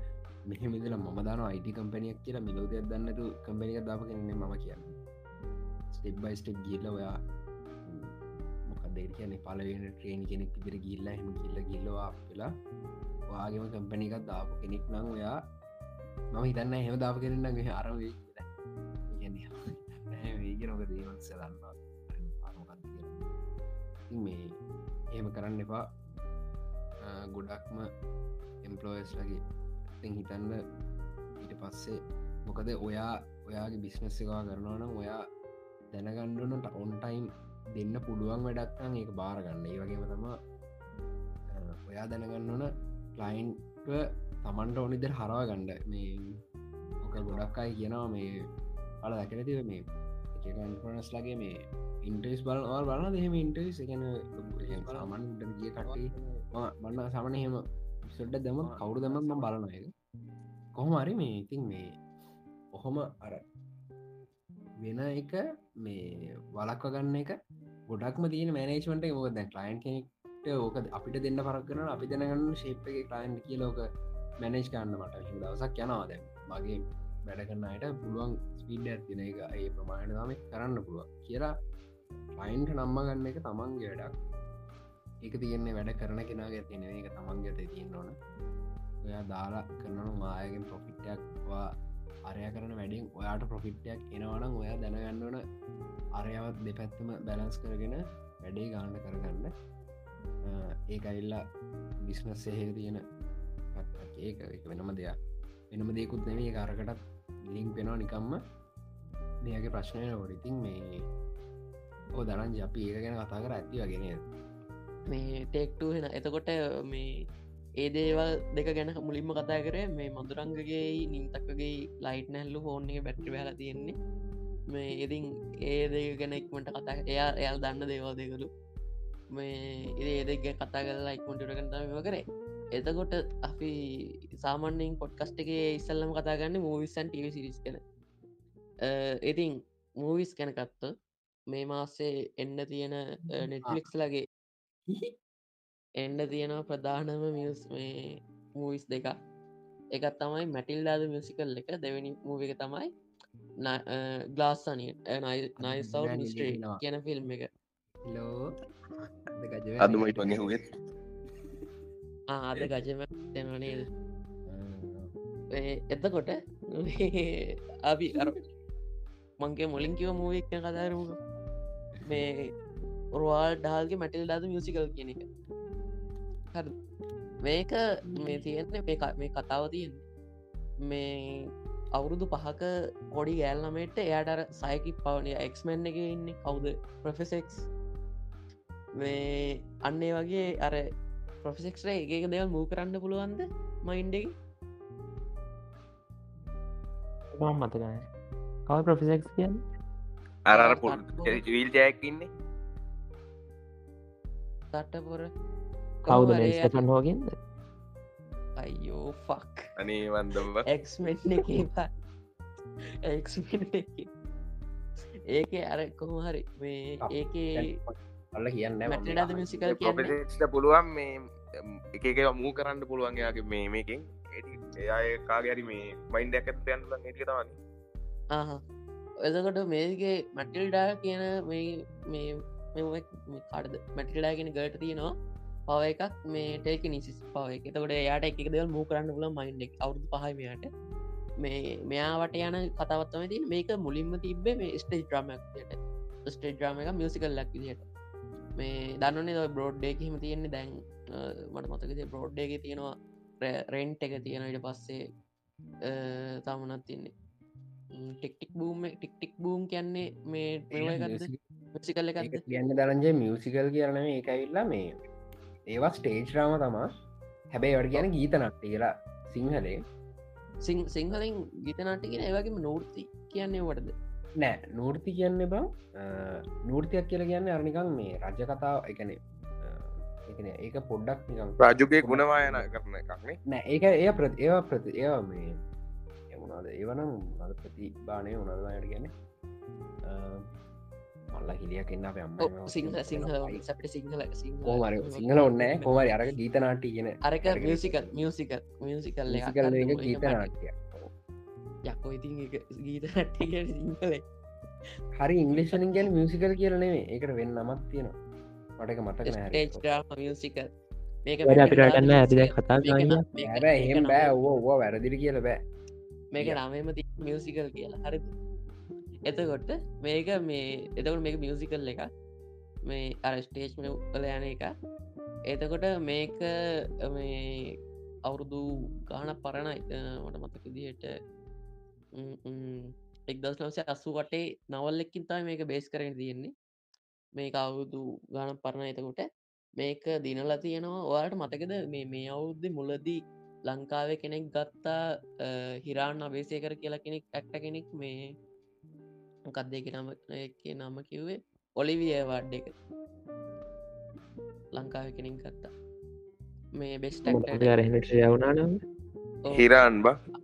මෙහමිදල ම දාන අයිට කම්පනියක් කියලා මිලෝදයක් දන්නතු කම්පනික දාප කෙනෙ මම කියන්න. ස්ටෙබ් බයි ස්ටෙප් ගිල්ල ඔයා මොකදේ කියන පලවෙන ට්‍රේන් කෙනෙක් ඉදිර ගිල්ල හම කිල්ල ගිල්ලවා වෙලා වාගේම කම්පනිකත් දාපු කෙනෙක් නම් ඔයා මම හිතන්න හෙම දාප කෙනෙන්න අරවේ වේගෙනක දේවල් සදන්න මේ එහෙම කරන්න එපා. ගොඩක්ම එම්පලෝස් ලගේ ඉතින් හිතන්න ඊට පස්සේ මොකද ඔයා ඔයාගේ බිස්නස් එකවා කරනවනම් ඔයා දැනගණ්ඩනට ඔන්ටයිම් දෙන්න පුළුවන් වැඩක්නම් ඒක බාරගන්න ඒ වගේම තම ඔයා දැනගන්න ඕන කලයින්ට තමන්ට ඕනිදර හරවා ගණ්ඩ මේ ඕක ගොඩක් අයි කියනවා මේ අල දැකනතිව මේ එකන්පනස් ලගේ මේ ඉන්ටස් බලවල් බලන්න. දෙහෙම ඉන්ටස් එකන සාමන් ගිය කටේ බන්න සමන හෙම සොඩ්ඩ දම කවුරු දම ම බලන එක කොහොම අරි මේ ඉතින් මේ ඔහොම අර වෙන එක මේ වලක්ව ගන්න එක ගොඩක්ම තියන මෑනේජ්මට මොක දැ කලයින් කෙනෙක්ට ඕක අපිට දෙන්න පරක්කන අපි දැනගන්න ශේප් එක කලයින්් කියලෝක මැනේජ් කන්න මට හි දවසක් යනවාද මගේ වැඩ කරන්නයට පුළුවන් ස්පීඩ ඇතින එක ඒ ප්‍රමාණය තම කරන්න පුළුවන් කියලා ෆයින්ට නම්ම ගන්න එක තමන්ගේ වැඩක්. ඒක තියන්නේ වැඩ කරන කෙනගේ තියෙන එක තමන්ගේ ඇත තියෙන් ඕන. ඔයා දාලා කරනු මායගෙන් පොෆිට්ටයක් වා අරය කරන වැඩින් ඔයාට ප්‍රොෆිට්ටයක් එනවනම් ඔයා දැනගන්නවන අරයවත් දෙපැත්තම බැලන්ස් කරගෙන වැඩේ ගාන්න කරගන්න. ඒ අයිල්ලා බිස්නස් සහක තියෙන ඒක එක වෙනම දෙයක්. වෙනම දෙකුත් නෙවේ කාරකටත් ලිින්ක් වෙනවා නිකම්ම. දෙයගේ ප්‍රශ්නය ොඩිතින් මේ ඕ දරන් ජපි ඒක ගැන කතා කර ඇති වගෙන මේ ටෙක්ටු වෙන එතකොට මේ ඒ දේවල් දෙක ගැන මුලින්ම කතා කරේ මේ මදුරංගගේ නිම්තක්කගේ ලයිට් නැල්ලු ෆෝන් එක බැට්‍රි වෙලා තියෙන්නේ. මේ ඉතින් ඒ දෙක ගැන ඉක්මට කතා එයා එයල් දන්න දේවල් දෙකරු මේ ඒ දෙක කතා කරලා ඉක්මටට කටම කරේ. එතකොට අපි සාමන්‍යෙන් පොඩ්කස්ට එක ඉස්සල්ලම කතාගන්න මූවිස්සන් ටව සිරිස් කන ඉතින් මූවිස් කැනකත්ත මේ මාසේ එන්න තියෙන නෙට්ලික්ස් ලගේ එන්ඩ තියෙනවා ප්‍රධානම මියස් මේ මූවිස් දෙක එකත් තමයි මැටිල්ලාද මියසිකල් එක දෙවැනි මූව එක තමයි ගලාස්සනය නයි සව් මිස්ට්‍රේ කියන ෆිල්ම් එක. ලෝ අදමයිට වගේ හුවෙත් ආද ගජම දෙනනේද එතකොට අපි මංගේ මුලින් කිව මූවක් කතාරම මේ රවාල් ඩාල්ගේ මැටිල් දාද මියසිකල් කියන එක. හරි. මේක මේ තියෙන්නේ මේ කතාව තියෙන් මේ අවුරුදු පහක පොඩි ගෑල්නමට එයාට සයකි පවනය එක්මන් එක ඉන්න. කවුද? ප්‍රෆෙසෙක්ස් මේ අන්නේ වගේ අර ප්‍රොෆිසෙක්ට එක දෙවල් මූ කරන්න පුළුවන්ද මයින්ඩ මම් මතකන කව ප්‍රොෆිසෙක්ස් කියන්න? අරර. විල් ජයක් ඉන්නේ. තට්ටපොර කවුද මේස්ටන් හෝගෙන්ද අයියෝ ෆක් අනේ වන්දව එක්මෙන්් එක ඒක අර කොහොහරි මේ ඒකේ අල්ල කියන්න ප්‍රපෙක්ට පුළුවන් මේ එක එක මූ කරන්න පුළුවන්ගේ මේ මේකින්. එය කාගරි මේ මයින්ඩ ඇකත් යන්න ඒක තවන්න ආහ. එතකොට මේගේ මැටිල්ඩා කියන මේ මේ කාඩද මැටිල්ඩාගෙන ගට තියෙනවා පව එකක් මේ ටේක නිසිස් පව එක. තකොට යාට එක දෙවල් මූ කරන්න පුල මයින්ඩෙක් අවුදු පහමයට මේ මෙයාවට යන කතාවත්තම තින් මේක මුලින්ම තිබේ මේ ස්ටේජ් ්‍රමක්යට ස්ටේජ් ්‍රම එක මියසිකල් ලක් විදිට මේ දන්නනේ බ්‍රෝඩ්ඩේ හිම තියෙන්නේ. දැන් මට මතකද බ්‍රෝඩ්ඩේගේ තියෙනවා රෙන්ට් එක තියෙනට පස්සේ තමනත් තින්නේ ටෙක්ටික් බූම ටික්ටික් බූම් කියන්නේ මේ මිසිකල්ල එකක්ද? කියන්න දරජය මියසිකල් කියරන මේ එකයිල්ලා මේ ඒවා ස්ටේජ් රාම තමා හැබැයි වට කියන ගීත නට්ට කියලා සිංහලේ සිංහලින් ගීතනාටිගෙන ඒවගේම නෝර්ති කියන්නේ වටද නෑ නූර්ති කියන්න බං නූර්තියක් කියල කියන්න අරනිකං මේ රජ කතාව එකන ඒක පොඩ්ඩක් රාජුගේ ගුණවායන කරන එකක්නේ නෑ? ඒක ඒ ප්‍රති ඒවා ප්‍රති ඒවා මේ එමුණද ඒවනම් අද ප්‍රති බානය උනදවායට ගැන මල්ල හිලියක් එන්න අප අම්ම සිංහ සිංහ සට සිංහල කෝමර සිංහල ඔන්න කෝමරි අරක ගීතනාටි කියන අරක මියසිකල් මියසිකල් මියසිකල් ගීතනාටය යක්කෝ ඉතින් ගීත නට්ටික සිංහලේ හරි ඉංගලිෂනින් ගැන මියසිකල් කියලනේ ඒකට වෙන්න නමත් තියෙනවා. මටක මතක ස්ටේජ් මියසිකල් මේක වැඩ අපිට ගන්න ඇතිද කතා එහෙම බෑ. ඕ ඕ වැරදිරි කියල බෑ. මේක නමම ති මියසිකල් කියලා. හරි එතකොට මේක මේ එතකට මේක මියසිකල් එක මේ අර ස්ටේජ් කල යන එක එතකොට මේක මේ අවුරුදු ගාන පරණයි මට මතක දිහට එක්දස් නවසේ අස්සු වටේ නවල්ලෙක්කින් තයි මේක බේස් කරන තියෙන්නේ. මේක අවුරුදු ගාන පරණ එතකොට මේක දිනල තියෙනවා. ඔයාට මතකද මේ මේ අවුද්ධ මුලදී ලංකාව කෙනෙක් ගත්තා හිරාන් අබේසය කර කියලා කෙනෙක් ඇක්ට කෙනෙක් මේ කක්දේක නම නම කිව්වේ? ඔලිවිය වඩ් එක. ලංකාව කෙනින් ගත්තා. මේ බෙස්ටක් රහනට යවුනානම් හිරාන් බ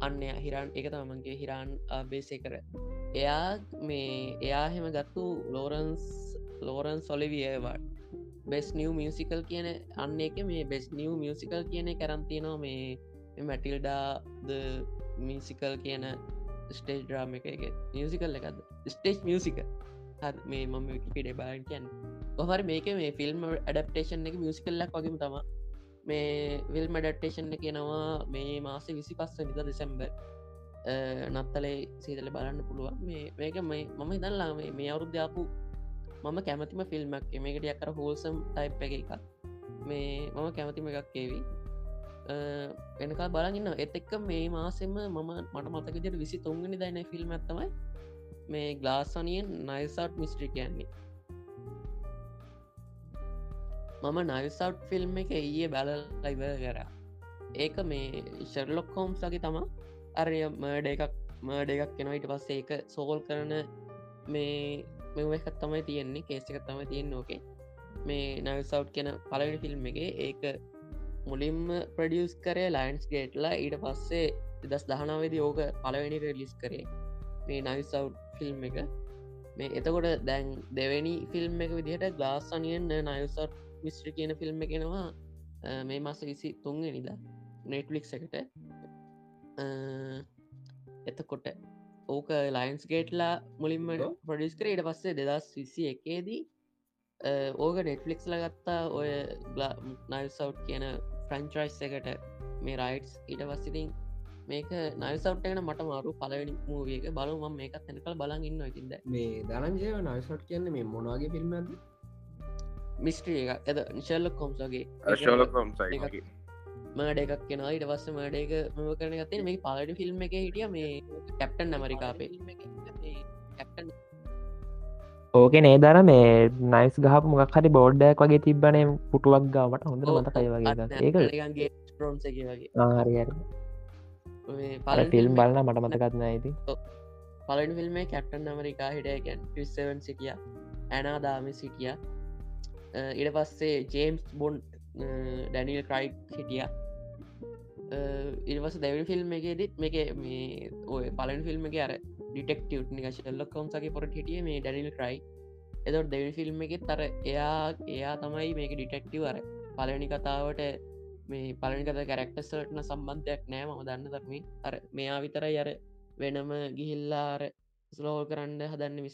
අන්න හිරන් එක තමන්ගේ හිරාන් බේසය කර එයා මේ එයා හෙම ගත්තු ලෝරන්ස් ලෝරන් සොලිවියවාඩ බෙස් නිව මියසිකල් කියන අන්න එක මේ බෙස් නිව මියසිකල් කියන කරන්තිනවා මේ මැටිල්ඩා ද මිසිකල් කියන ස්ටේජ් ්‍රාම එක එක. මියසිකල් එකද ස්ටේජ් මියසික මේ මම පිඩ බාන් කියන්න. ඔහර මේක මේ ෆිල්ම් ඇඩප්ටේෂන් එක මියසිකල්ලක් වගේම තම මේ විල්ම ඩට්ටේෂන් කියනවා මේ මාස විසි පස්ස නිද දෙසැම්බර් නත්තලේ සීතල බලන්න පුළුවන්. මේ මේක මම ඉදල්ලා මේ මේ අවුරුද්ධාපු මම කැමතිම ෆිල්ම්මක් මේකට යකර හෝල්සම් ටයිප් එක එකක්. මේ මම කැමතිම එකක් ඒවී. එනකා බලගන්න එත් එක්ක මේ මාසෙම මම මට මතකජට විසි තුන්ගනි දයින ෆිල්ම් ඇත්තමයි මේ ග්ලාස්සනියෙන් නයිසට් මිස්ට්‍රි කියන්නේ. මම නයිසවට් ෆිල්ම් එක ඊයේ බැල ලයිව කර. ඒක මේ ශර්ලොක් හෝම්ස්ගේ තම අරය මඩ එකක් මඩ එකක් කෙනයිට පස්සේ ඒක සෝල් කරන මේ මෙ එකත් තමයි තියෙන්නේ කේස එක තම තියෙන් ඕකේ. මේ නයිසවට් කියෙන පලවෙනි ෆිල්ම් එක ඒක මුලින්ම ප්‍රඩියස් කරේ ලයින්ස් ගේට්ලා ඊට පස්සේ දස් දහනාවේද ඕක පලවෙනි රෙලිස් කරේ මේ නයිසව් ෆිල්ම් එක. මේ එතකොට දැන් දෙවැනි ෆිල්ම් එක විදිහට ගලාස්සනියෙන් නයසර් මිස්ට්‍ර කියන ෆිල්ම් එකෙනවා මේ මස විසි තුන්ග නිද නෙට්ලික් එකට එතකොට ඕක ලයින්ස් ගේට්ලා මුලින්ම පොඩිස් කර. ඊට පස්සේ දෙදස් විසි එකේදී ඕක නෙට්ලික්ස් ලගත්තා ඔය නයිසව් කියන ෆ්‍රංචයිස් එකට මේ රයිටස් ඊට පස්සිටින් මේක නයිසව්ටන මට මාරු පලවෙනි මූවියක බලු ම මේකත් තැනකල් බලන් ඉන්න ඉතින්ද මේ දනජය නයිසට් කියන්න මේ මොනවාගේ ෆිල්ම්ද මිස්ට්‍රිය එක එද නිශල්ලක් කොම්සගේ මඩ එකක් කෙන ඊට පස්ස මඩ එක මම කරන ගත්තේ මේ පලට ෆිල්ම් එක හිටිය මේ කැප්ටන් ඇමරිකාපේ කැප්ටන් ඕක නේ දර මේ නයිස් ගහ මොක් හරි බෝඩ්ඩක් වගේ තිබ්බනේ පුටුවක් ගාවට. හොඳ මතකයි වගේ ඒක පල ෆිල්ම් බලන්න මට මතකත්න ඇති පලන් ෆිල්ම් කැප්ටන් ඇමරිකා හිටයකැන් ටිස්සවන් සිටිය ඇනා දාම සිටිය ඉට පස්සේ ජේම්ස් බොන්් ඩැනිල් ක්‍රයි් හිටිය. ඉරිවස දැවල් ෆිල්ම් එකෙදත් මේක මේ ඔය පලන් ෆිල්ම් එක අර ඩිටෙක්ටව නික ශල්ලක් කවන්සගේ පොට හිටිය මේ ඩැනිල් ක්‍රයි එතොට දෙවල් ෆිල්ම් එකෙත් තර එයා එයා තමයි මේක ඩිටෙක්ටව අර පලනි කතාවට මේ පලනිකත කැරක්ටසටන සම්බන්ධයක් නෑ ම දන්න ධර්මි අර මෙයා විතරයි අර වෙනම ගිහිල්ලාර ස්ලෝල් කරන්න හදන්න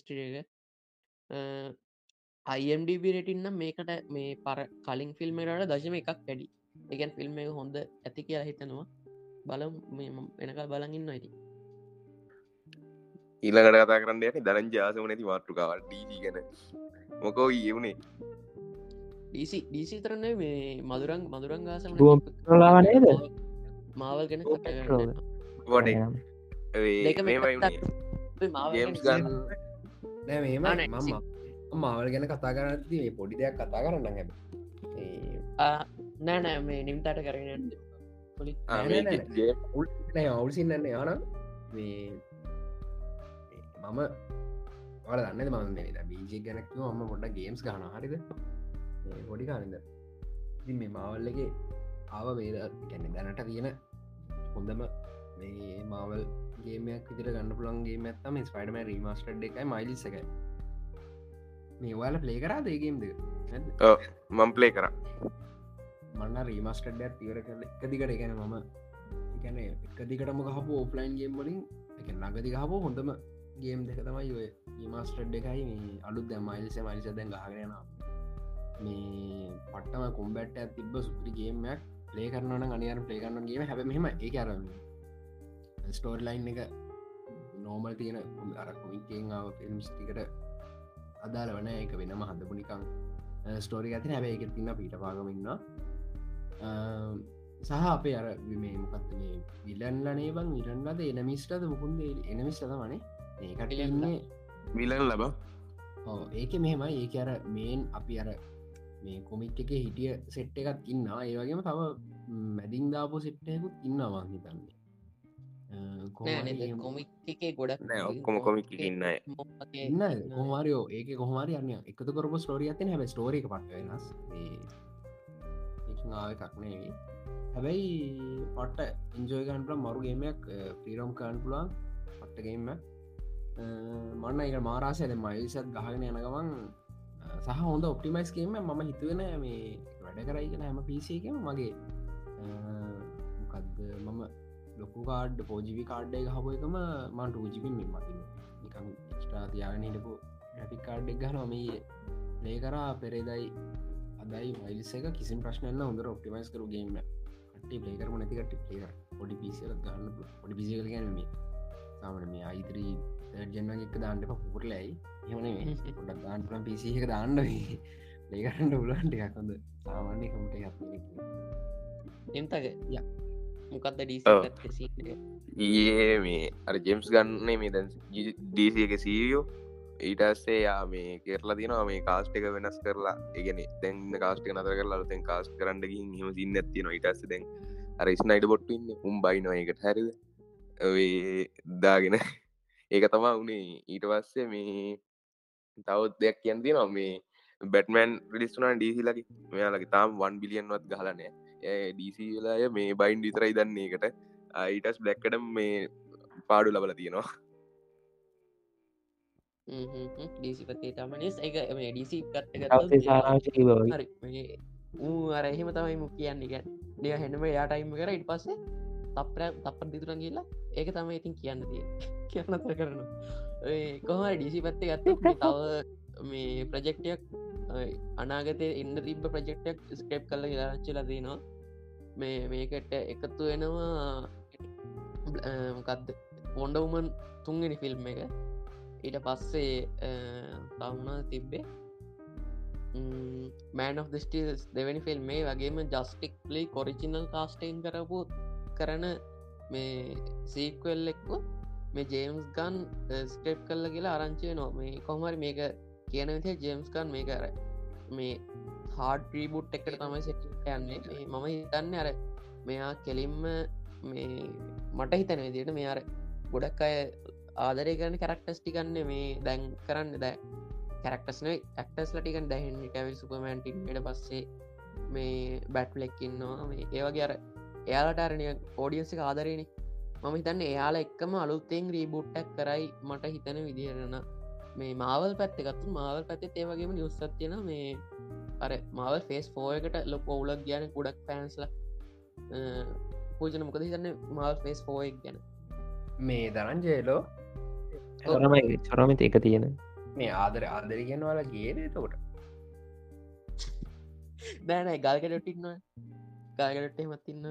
විස්ටිරක අයිම්ඩිබිරටින්න මේකට මේ පර කලින් ෆිල්ම්මට දශම එකක් වැඩි. එකන් ෆිල්ම් එක හොඳ ඇති කියලා හිතනවා. බලම් එනකල් බලගන්න ඇති ඊළඟට කතා කරන්න යට දරන් ජාසම නැති මාට්ටුකාවල් ඩී ගැන. මොකෝ ඒවුණේ ඩීසි තරන්න මේ මදුරං මදුරංගාසම ලාවනේද මාවල් ගැන වඩ දෙක ජේම්ස් ගන්න. නෑ, මම මාවල් ගැන කතා කරනති පොඩි දෙයක් කතා කරන්න හැබ නෑ නෑ මේ නිම්තට කරගෙන පොලි නෑ, නෑ, නෑ. අවුල් සින්නන්න යාන මම වල දන්න මම බීජ ගැනක්ව ම පොඩ ගේම්ස් ගන හරිද? පොඩි කානද ඉතින් මේ මාවල්ලගේ ආව වේද ගැන දැනට තියෙන හොඳම මේ මාවල් ගේමයක් විදිර ගන්න පුළන්ගේ මැත්තම ස්පයිඩම රීමස්ටඩ් එකයි මයිලිස එකයි මේ වාල පලේ කරා දේගේම්ද මම් පලේ කර මන්න රීමස්ටඩ් තිවර එකදිකට ගැන මම එකන එකදිකටම හපු ඕපලයින් ගේම් වලින් එක නගති හපු හොඳම ගේම් දෙක තමයි ඔය ඊමස්ටඩ් එකයි මේ අලුත් දැ මයිල්ස මලිස දැන් ගහගෙන මේ පටම කොම්බැට් තිබ සුපරි ගේමයක් පලේ කරන අනියර පලේ කරන්න ගේම හැබ මෙම ඒ අරන්න ස්ටෝර් ලයින් එක නෝමල් තියෙන අර කොමිකෙන්ාව ෆිල්ම්ස් ටිකට අදාල වන එක වෙනම හදපු නිකං ස්ටෝරි ඇති හැබ එක තින්න පිට පාගමන්න සහ අපේ අර මේ මොකත් මේ විලන්ලනේ බං? ඉරන්ලද එනමිස්ටද මුකුන්ද එනමිස්ටද වනේ ඒකට ඉන්නේ විලන් ලබ ඒක මෙහෙම ඒක අර මේන් අපි අර මේ කොමික් එක හිටිය සෙට් එකත් ඉන්න ඒවගේම තව මැදින් දාපු සෙට්ටයකුත් ඉන්නවා හිතන්නේ කොමික් එකේ ගොඩක් නෑ ඔක්කොම කොමික් ඉන්න ඉන්න කොහමාරයෝ ඒක කොහමාරය යන්න එකතු කරපු ස්ටෝරිය ඇතින හැබ ස්ටෝර එක පට වෙනස් එකක්නේවී හැබැයි පට්ට ඉන්ජෝයගන්ට මරුගේමයක් පිරම් කාන් පුලා පට්ටගේම මන්න එක මාරාසයද මයිසත් ගහගෙන යන ගමන් සහ හොඳ ඔප්ටිමයිස්කේම මම හිතුවෙන මේ වැඩ කරයිගෙන හැම පිසිකම මගේ මොකක්ද මම ලොකු කාඩ් පෝජිවි කාඩ්ඩය හපු එකම මන්ට ූජිපින් මෙ මතින නිකම් ස්ටා තියාගෙන හිටපු ්‍රෆික් කාඩ්ඩක් ගහන මේ ලේ කරා පෙරේදයි අදයි වයිල්ස එක කිසි ප්‍රශ්නයන්න හොඳර ඔප්ටිමයිස් කරු ගේම ට පලේ කරම නැතිකට පලේ පොඩි පිසිල ගන්න පොඩි පිසිකල ගැනීම සාමන මේ අයිතරී ජන්න එක දාන්නට පුරලයි එමන පොඩ දාන්න පුලන් පිසි එක දාන්න. ලේකරන්න උලන්ට එකක් හොඳ. සාමාන්‍ය කමට එම්තක ය මොකක්ද. ඩීසි ඒ මේ අර ජෙම්ස් ගන්න මේ දැන් ඩීසි එක සීරියෝ ඊටස්සේ යා මේ කෙරලා තිනවා මේ කාස්ට එක වෙනස් කරලා ඒගෙන දැන් කාස්ට නතර කරලා තැන් කාස්ට කරන්නගින් හම සින්න ඇතින ඉටස්ස දැන් අර ස්නයිඩ බොට්ටන්න උම් බයි නොයකට හැරිද දාගෙන ඒක තමා උනේ ඊට පස්සේ මේ තවත් දෙයක් කියන්ති නවා මේ බැටමන් රිලිස්තුනා ඩීසි ලකි මෙයාලගේ තාම් වන් බිලියන්වත් ගහලනෑ ඩීසිලාය මේ බයින්් විතරයි දන්නේ එකට අයිටස් බ්ලැක්කට මේ පාඩු ලබල තියෙනවා. ඩීසිපතේ තමනස් එක මේ ඩීසි අර එහෙම තමයි මු කියන්න. එක ඩිය හෙනම යාටයිම කර. ඉට පස්සේ තප්‍ර තප්ප දිතුරන් කියලා ඒක තම ඉතින් කියන්න තිය කියන්න තර කරනවා. කොහම ඩීසි පත්තේ ගත්ත තව මේ ප්‍රජෙක්ටයක් අනාගතය ඉන්න තිබ ප්‍රජෙක්ටක් ස්ක්‍රප් කල ලාච්චිල දනවා මේ මේකට එකතු වෙනවා මොකක්ද පොන්ඩවුමන් තුන්ගෙන ෆිල්ම් එක. ඊට පස්සේ තවුණ තිබ්බේ? මෑන් of ස්ටස් දෙවැනි ෆිල්ම් මේ වගේම ජස්ටික් ලි කොරිචිනල් කාස්ටයින් කරපු කරන මේ සීක්වල් එක්ව මේ ජේම්ස් ගන් ස්ක්‍රප් කල්ල කියලා ආරංචය නො මේ කොහමරි මේක කියන විදිහ ජේම්ස්කන් මේ කර මේ හාඩ ප්‍රීබුට් එකට තමයි සිට යන්නේ. මම හිතන්න අර මෙයා කෙලින්ම මේ මට හිතන විදිට මේ අර ගොඩක් අය ආදරය කරන කැරක්ටස් ටිකන්න මේ දැන් කරන්න දැ කැරක්ටස්න ඇක්ටස් ලටිකන් දැහෙන් කැවිල් සුපමෑන්ටින් ට පස්සේ මේ බැට්ලෙක්කින්නවා මේ ඒවගේ අර එයාලට අරණය ඕඩියන්සි ආදරයනි මම හිතන්න එයාලා එක්කම අලුත්තෙන් රීබුට්ටක් කරයි මට හිතන විදිහරන මේ මාවල් පැත්තකත්තු මාවල් පැත්තේ ඒවගේම නිවස්සත්තියෙන මේ අර මාවල් ෆේස් ෆෝයකට ලොක ඔවුලක් ගැන ගොඩක් පැන්ස්ල පූජන මොකද හිතන්න මාල් ෆේස් ෆෝයක් ගැන? මේ දරංජයලෝ චොරමයි චොරමත එක තියෙන. මේ ආදර ආදර ගෙනවාල ගේන තකොට බෑනයි ගල්කටටින්න ගල්කටට මත්තින්න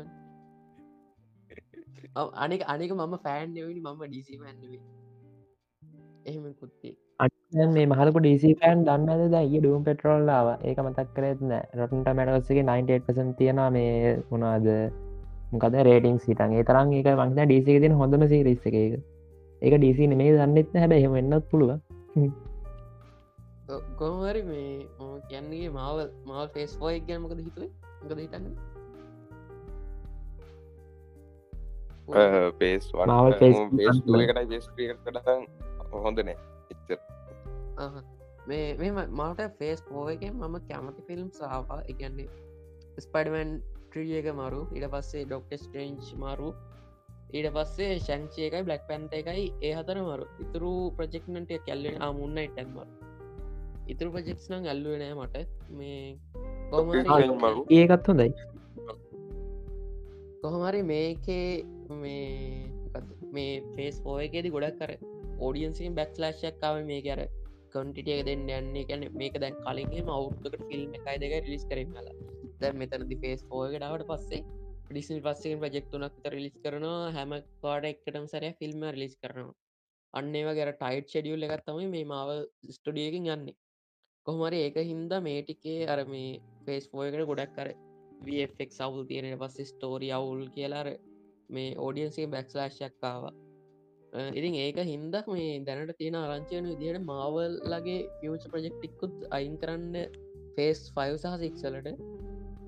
අනික අනික මම ෆෑන් නෙවනි මම ඩීසිම ඇන්නුවේ එහෙම කුත්තේ අන්න මේ මහලක ඩීසි පෑන් දන්නද දැයි ඩුම් පෙටරෝල්ලාව ඒක මතක් කරෙත්න රොටන්ට මැටවස්සගේ 98% තියෙන මේ මොනාද මොකද රේටිං සිටන් ඒ තරන් ඒක වංද ඩීසි තින හොඳම සිරිස්ස එක ඒක. ඩීසි නෙමේ දන්නෙත්න හැබ එහෙම එන්නත් පුළුව කොහමරි මේ කියන්නේ මාවල් මාල් ෆේස් ෝයක් ගැනමකද හිතුවේ? ගද හිතන්න? පේස් කටන් හොඳනෑ එච්චර. මේ මෙම මට ෆේස් පෝ එක මම කැමති ෆිල්ම් සාවා. එකන්නේ ස්පඩමන් ට්‍රිය එක මරු. ඉට පස්සේ ඩොක්ට ස්ටේන්ච් මරු. ඊට පස්සේ ශංචය එකයි බ්ලක් පැන්ත එකයි ඒ හතර මරු. ඉතුරු ප්‍රජෙක්නට කැල්ලෙන ආමුන්න ඉටන්මර ඉතුරු ප්‍රජෙක්ස් නං ඇල්ලුවනෑ මට. මේ ඒකත් හොඳයි. කොහොමරි මේකේ මේ මේ ෆේස් පෝයකෙද ගොඩක් කර ඕඩියන්සින් බැක් ලාශයක්කාව මේ කර කොන්ටිටිය දෙන්න යන්නේ. කැන මේක දැන් කලින්ගේ මවු්කට ෆිල්ම් එකයි දෙක රිලිස් කරමල දැ මෙතනදි ෆේස් පෝයකටාවට පස්සේ ඩිසිල් පස්සේ ප්‍රජෙක්තුනක් රිලිස් කරනවා. හැම කාඩ එක්ටම සැරය ෆිල්ම් රිලිස් කරනවා. අන්නේවා ගැර ටයිට් ෂඩියුල් එකත් තමයි මේ මාව ස්ටඩියකින් යන්නේ. කොහමරි ඒක හින්ද මේටිකේ අර මේ ෆේස් පෝයකට ගොඩක් කර වෆෙක් සවුල් තියෙනට පස්සේ ස්ටෝරි අවුල් කියලාර මේ ඕඩියන්සේ බැක්ස්ලාශයක්කාව ඉතින් ඒක හින්දක් මේ දැනට තියෙන ආරංචයන විදිහට මාවල්ලගේ ෆියච ප්‍රජෙක්්ටික්කුත් අයින් කරන්න ෆේස් ෆයිව සහ සික්සලට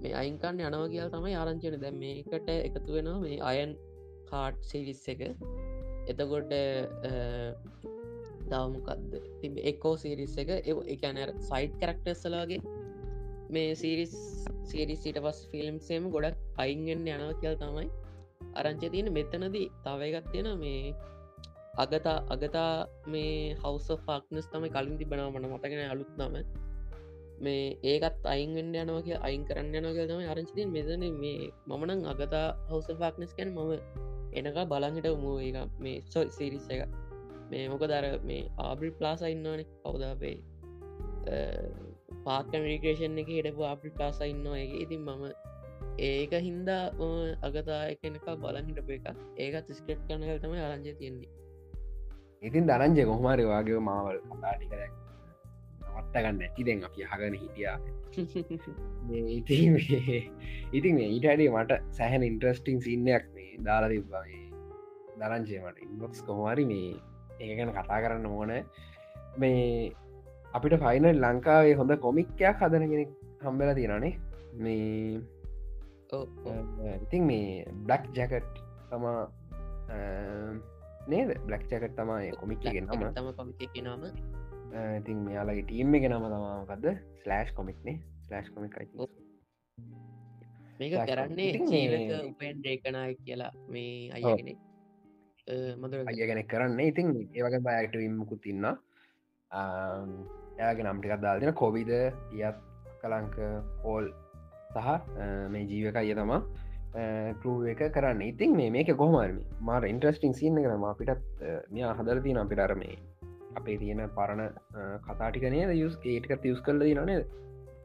මේ අයින්කන්න යනව කියල් තමයි ආරංචයන දැ මේකට එකතු වෙනවා මේ අයන් කාට් සිරිස් එක. එතකොට දවමකක්ද තිබ එක්කෝ සිරිස් එක. එකන සයිට් කරක්ටර්සලාගේ මේ සිරිස් සිරිසිට පස් ෆිල්ම්සේම ගොඩක් අයින්ගෙන් යනව කියල් තමයි අරංචය තියෙන මෙතනදී තවයගත් තියෙන මේ අගතා අගතා මේ හවස ෆක්නස් තමයි කලින් තිබෙනව මන මතගෙන අලුත් නම. මේ ඒකත් අයින්ෙන්ට යනවක අයින් කරන්න යනක තම අරංචිතින් මෙදන මේ මමනං අගතා හවස ෆක්නස් කැන මම එනක බලංහිට උමූ එක මේ සො සිරිස් එක. මේ මොක දර මේ ආබ්‍රි ප්ලාස ඉන්නවනෙ. කවුදාපේ පාක මිකේෂන් එක හිටපු අපි ප්ලාස ඉන්නවා එක ඉතින් මම ඒක හින්දා අගතා එකනක බලහිටප එක ඒකත් ස්කට් කනක තමයි ආරංජය තියෙන්නේ. ඉතින් දරංජය කොහමරි වගේ මාවල් කතාටි කර නවත්තගන්න ඇති දෙෙන් අපි හගන හිටියා. ඉති ඉතින් ඊටඩේ මට සැහන ඉන්ට්‍රස්ටිං සින්නයක් මේ දාලා තිබ්බා. දරංචය මට ඉන්බොක්ස් කොහමරි මේ ඒගැන කතා කරන්න ඕන. මේ අපිට ෆයිනල් ලංකාවේ හොඳ කොමික්කයක් හදනගෙන හම්බල තියෙනනේ මේ ඉතින් මේ බ්ලක් ජැකට් තමා නේද? බ්ලක් ජැකට් තමයි කොමික් ගෙන නම. තම කොමික නම. ඉතින් මෙයාලගේ ටීම් එක නම තමාකක්ද ස්ලෑෂ් කොමික්නේ ස්ලෑෂ් කොමික් මේක කරන්නේ චීලක උපෙන් රේකනාය කියලා මේ අයගෙන මදුර අය ගැන කරන්න. ඉතින් ඒවගේ බයක්ටවීමකුත් තින්න එයාගේ නම්ටිකක් දාල්තින කොවිද පියත් කලංක හෝල් සහ මේ ජීවක අය තමා කලූ එක කරන්න. ඉතින් මේ මේක කොහමරම මාර ඉන්ට්‍රස්ටිං සින්න කරම අපිටත් මෙයා හදර තින අපිටර මේ අපේ තියෙන පරණ කතාටිකනය යුස් ඒටකත් යුස් කල්ල දිනන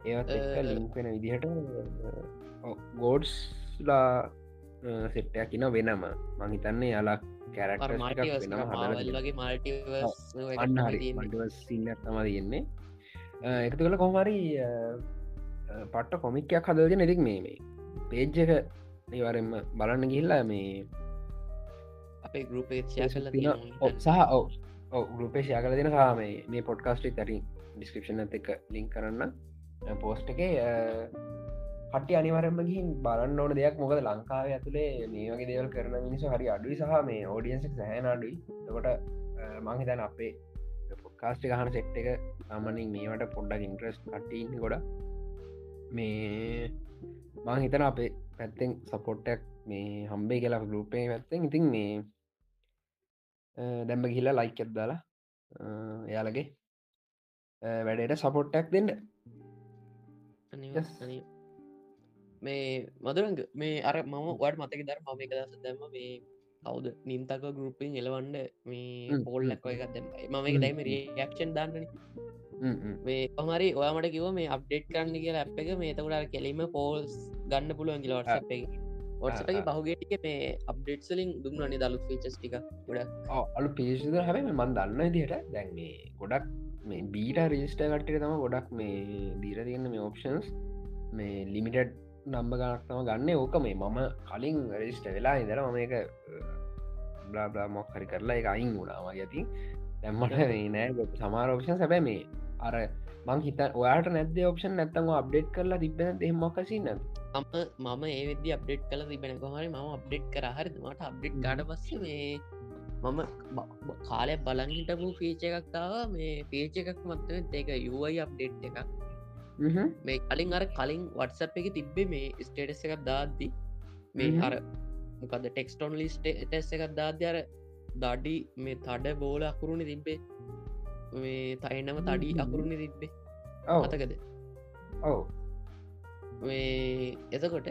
ඒත් අ, ලින්ක් වෙන විදිහට ගෝඩ්ස්ලා සෙට්ටයක් කින වෙනම. මහිතන්නේ යාලා අන්න හරි. මඩුව සින්න තම තියෙන්නේ. එකතු කළ කොහමරි පට්ට කොමික්කයක් හදගෙන එතික් මේ මේ පේජ්ජක නිවරෙන්ම බලන්න ගිල්ලා මේ අපේ ගරුපේ ෂය කල සහ ඔව ගරුපේෂය කල දෙන සාම මේ පොඩ්කාස්ටි තැරින් ඩිස්කපෂන් ඇත එක ලිින් කරන්න. පෝස්ට එක කටි අනිවරම ගිහින් බලන්න ඕන දෙයක්. මොකද ලංකාව ඇතුළේ මේ වගේ දේවල් කරන මිනිස හරි අඩුයි සහ මේ ෝඩියන්සක් සහන අඩුයි. තකොට මංහිතන් අපේ පොඩ්කාස්ටි ගහන සෙට් එක අමනින් මේවට පොඩ්ඩක් ඉන්ට්‍රස් කටඉන්න ගොඩ මේ මං හිතන අපේ පැත්තෙන් සපොට්ටක් මේ හම්බේ කියලා ගරුපේ පැත්තෙන් ඉතින් මේ දැම්ම ගිල්ලා ලයික් ඇත් දාලා එයාලගේ වැඩට සපොට්ටක් දෙන්න. මේ මදුරංග මේ අර මම වට මතක දර මම එක දස දැම මේ කවුද නින්තක ගරුපින් එලවන්ඩ මේ පෝල්. ලක්ව එකක් දැම මම එක දැම. රියක්ෂන් දාන්නන. මේ පමරි ඔයාමට කිව මේ අප්ඩේට් කරන්න කියලා අප් එක මේ තකට කෙලීම පෝල්ස් ගන්න පුළුවන් කියල වටස එක. වටසටගේ ආ. පහුගේටික මේ අප්ඩේට්සලින් දුන්න අනි දලු ෆීචස් ටික ගොඩක්? අලු පිසිද හැබ මන් දන්න දිට දැන් මේ ගොඩක් මේ බීට රිස්ට කට්ට තම ගොඩක් මේ දීර තියන්න මේ ඔප්ෂන්ස් මේ ලිමිටඩ් නම්බ ගනක්තම ගන්න. ඕක මේ මම කලින් රෙස්ට වෙලා ඉදර මම එක බ්ලාබ්ලා මොක් හරි කරලා එක අයින් වුණාම ඇති. දැම්මට නෑ සමාර ඔප්ෂන් සැබෑ මේ අර මං හිත ඔයාට නැද ඔප්ෂන් නැත්තම අප්ඩේට් කරලා තිබෙන දෙහෙමක්කසින්න මම මම ඒ වෙදදි අප්ඩේට් කල තිබෙන කොහරි ම අප්ඩේට් කර. හරි මට අප්ඩේට් ගඩ පස්ස මේ මම කාලය බලංහිටපු ෆීච එකක්තාව මේ පේච එකක් මත්ව ඒක යුවයි අප්ඩේට් එකක්. මේ කලින් අර කලින් වටසප් එක තිබ්බේ මේ ස්ටේටස් එකක් දාද්දි. මේ හ්ම්. අර මොකද ටෙක්ස්ටොන් ලිස්ට ටෙස් එකක් දාද්‍ය අර දඩි මේ තඩ බෝල අකුරුණ තිබ්බේ. මේ තයිනම තඩි. අකුරුණ තිබ්බේ. අතකද ඔව එතකොට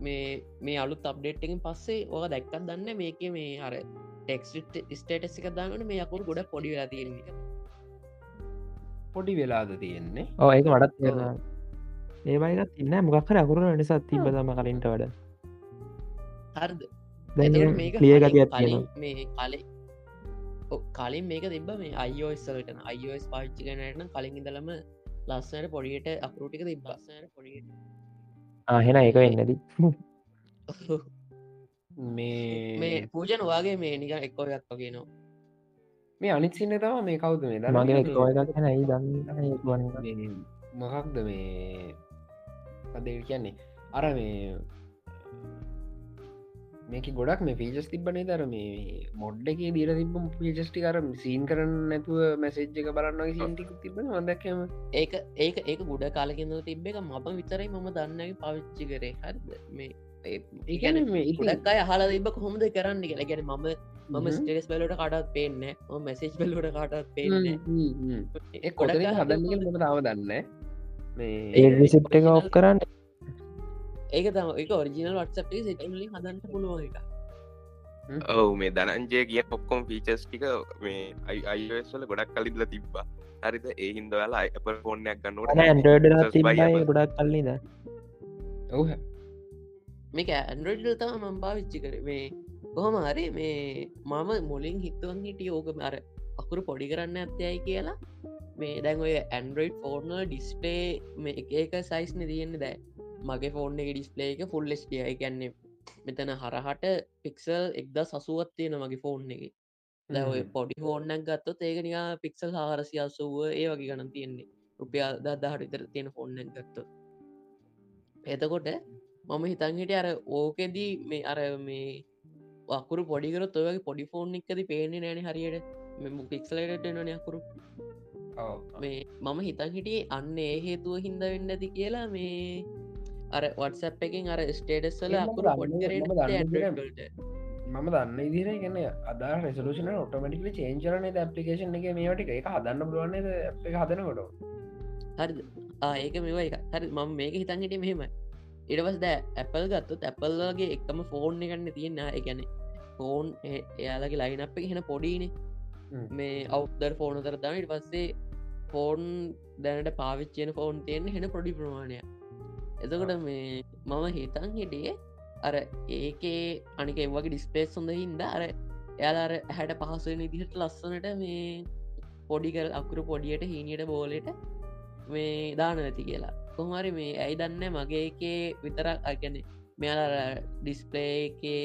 මේ මේ අලුත් අප්ඩේට්ටකින් පස්සේ ඕක දැක්කත් දන්න මේක මේ අර ටෙක්ස්ට ස්ටේටස් එක දාගන මේ අකුරු ගොඩ පොඩි වෙලා තියෙන එක. පොඩි වෙලාද තියෙන්නේ? ඕ ඒක වඩත් තේරෙනවා. ඒ වයිකත් ඉන්න මොකක්කර අකුරු නිසා තිබ තම කලින්ට වඩ? හරද? දැන් එතකොට මේක ලිය තියෙනවා. මේ කලින් ඔව්, කලින් මේක තිබ මේ අයිෝස්සලටන අයිෝස් පාච්චි කනටන කලින් ඉඳලම ලස්සනට පොඩියට අපරෝටික තිබ්බස්සන පොඩියට ආහෙන ඒක වෙන්නදී. මේ මේ පූජන වගේ මේ නික එක්කෝ එකක් වගේනවා මේ අනිත්සින්න තම මේ කවුද මේ? මගේ ඇයි දන්න ගුවන් මේ මොකක්ද මේ? අද කියන්නේ අර මේ මේක ගොඩක් මේ පීජස් තිබනේ දර මේ මොඩ්ඩ එක දීර තිබ පිජස්ටි කර සීන් කරන්න නැතුව මැසේජ් එක බලන්න සිටික තිබන වදක්කම ඒක ඒක ඒක ගොඩ කාලකින්න තිබ්බ එක මම විතරයි මම දන්නගේ පවිච්චි කරේ. හරිද? මේ ඒගැන මේ අය හලා තිබ කොහොමද කරන්න කියලා. ගැන මම මම. ස්ටේස් බලට කාටත් පේන්න ම මැසේජ් බල්ලට කාටත් පේන්න කොතන හදන්නක මම තාව දන්න ඒ මේ රිසිප් එක ඔෆ් කරන්න ඒක තම එක ඔරිජිනල් වටසප් සිටලින් හදන්ට පුළුවන් එක ඔවු මේ දනන්ජය කිය ඔක්කොම් ෆීචස් ටික මේ අයිවල ගොඩක් කලින්ල තිබ්බා. හරිද ඒ හින්ද වෙලා අප ෆෝර්නයක් ගන්නට ගොඩක් කල්ලිද ඔව්. මේක ඇන්ඩරෝඩ් තම මම් භාවිච්චි කර. මේ කොහොම හරි මේ මම මුලින් හිතුවන් හිටිය ඕක අර අකුරු පොඩි කරන්න ඇත්තයයි කියලා. මේ දැන් ඔය ඇන්ඩරෝයිඩ් ෆෝර්නල් ඩිස්පලේ මේ එක එක සයිස්න තියෙන්නේ දැ මගේ ෆෝර්න් එක ඩිස්පලේ එක ෆුල් ස්ටිය කියන්නේ මෙතන හරහට පික්සල් එක්ද සසුවත් තියෙන මගේ ෆෝන් එක. දැ පොඩි ෆෝර්නක් ගත්තොත් ඒක නිකා පික්සල් හාරසි අසුව ඒ වගේ ගණන් තියෙන්නේ. රුපියල් දදාහට විතර තියෙන ෆෝර්නක් ගත්තොත්. එතකොට මම හිතන්හිට අර ඕකෙදී මේ අර මේ වකුරු පොඩිකරත් ඔයගේ පොඩි ෆෝන් එකද පේන්නේ නෑන හරියට. මෙම පික්සලට නොන අකුරු. මේ මම හිතන් හිටියේ අන්න ඒ හේතුව හින්ද වෙන්න ඇති කියලා මේ අර වටසැප් එකින් අර ස්ටේටස්වල ඒ මම දන්නේ- ඉදිර ගැන අදා රෙසලූෂන ඔටමටිකල චේන්චරන ඇපලිකේෂන් එක මේට එක හදන්න පුළුවන් එක හදනකොට? හරිද? ආ, ඒක මෙවා එක හරි මම මේක හිතන්හිට මෙහෙම ඉඩවස් ද ඇපල් ගත්තුත් ඇපල්ලගේ එක්කම ෆෝන් එකන්න තියෙන එකැනෙ ෆෝන් එයාලගේ ලයින අප හෙන පොඩින. මේ අවුදර් ෆෝන තර තමට පස්සේ ෆෝන් දැනට පාවිච්චයන ෆෝන් තියෙන හෙන පොඩි ප්‍රමාණය එතකොට මේ මම හිතන් හිටියේ අර ඒකේ අනික එවගේ ඩිස්පේස් හොඳ හින්ද අර එයාලාර හැට පහසුවෙන ඉදිහට ලස්සනට මේ පොඩිකර අකුරු පොඩියට හීනියට බෝලට මේ දාන ඇති කියලා. කොහමරි මේ ඇයි දන්න මගේ එකේ විතරක් අගැන මෙයාල ඩිස්පලේ එකේ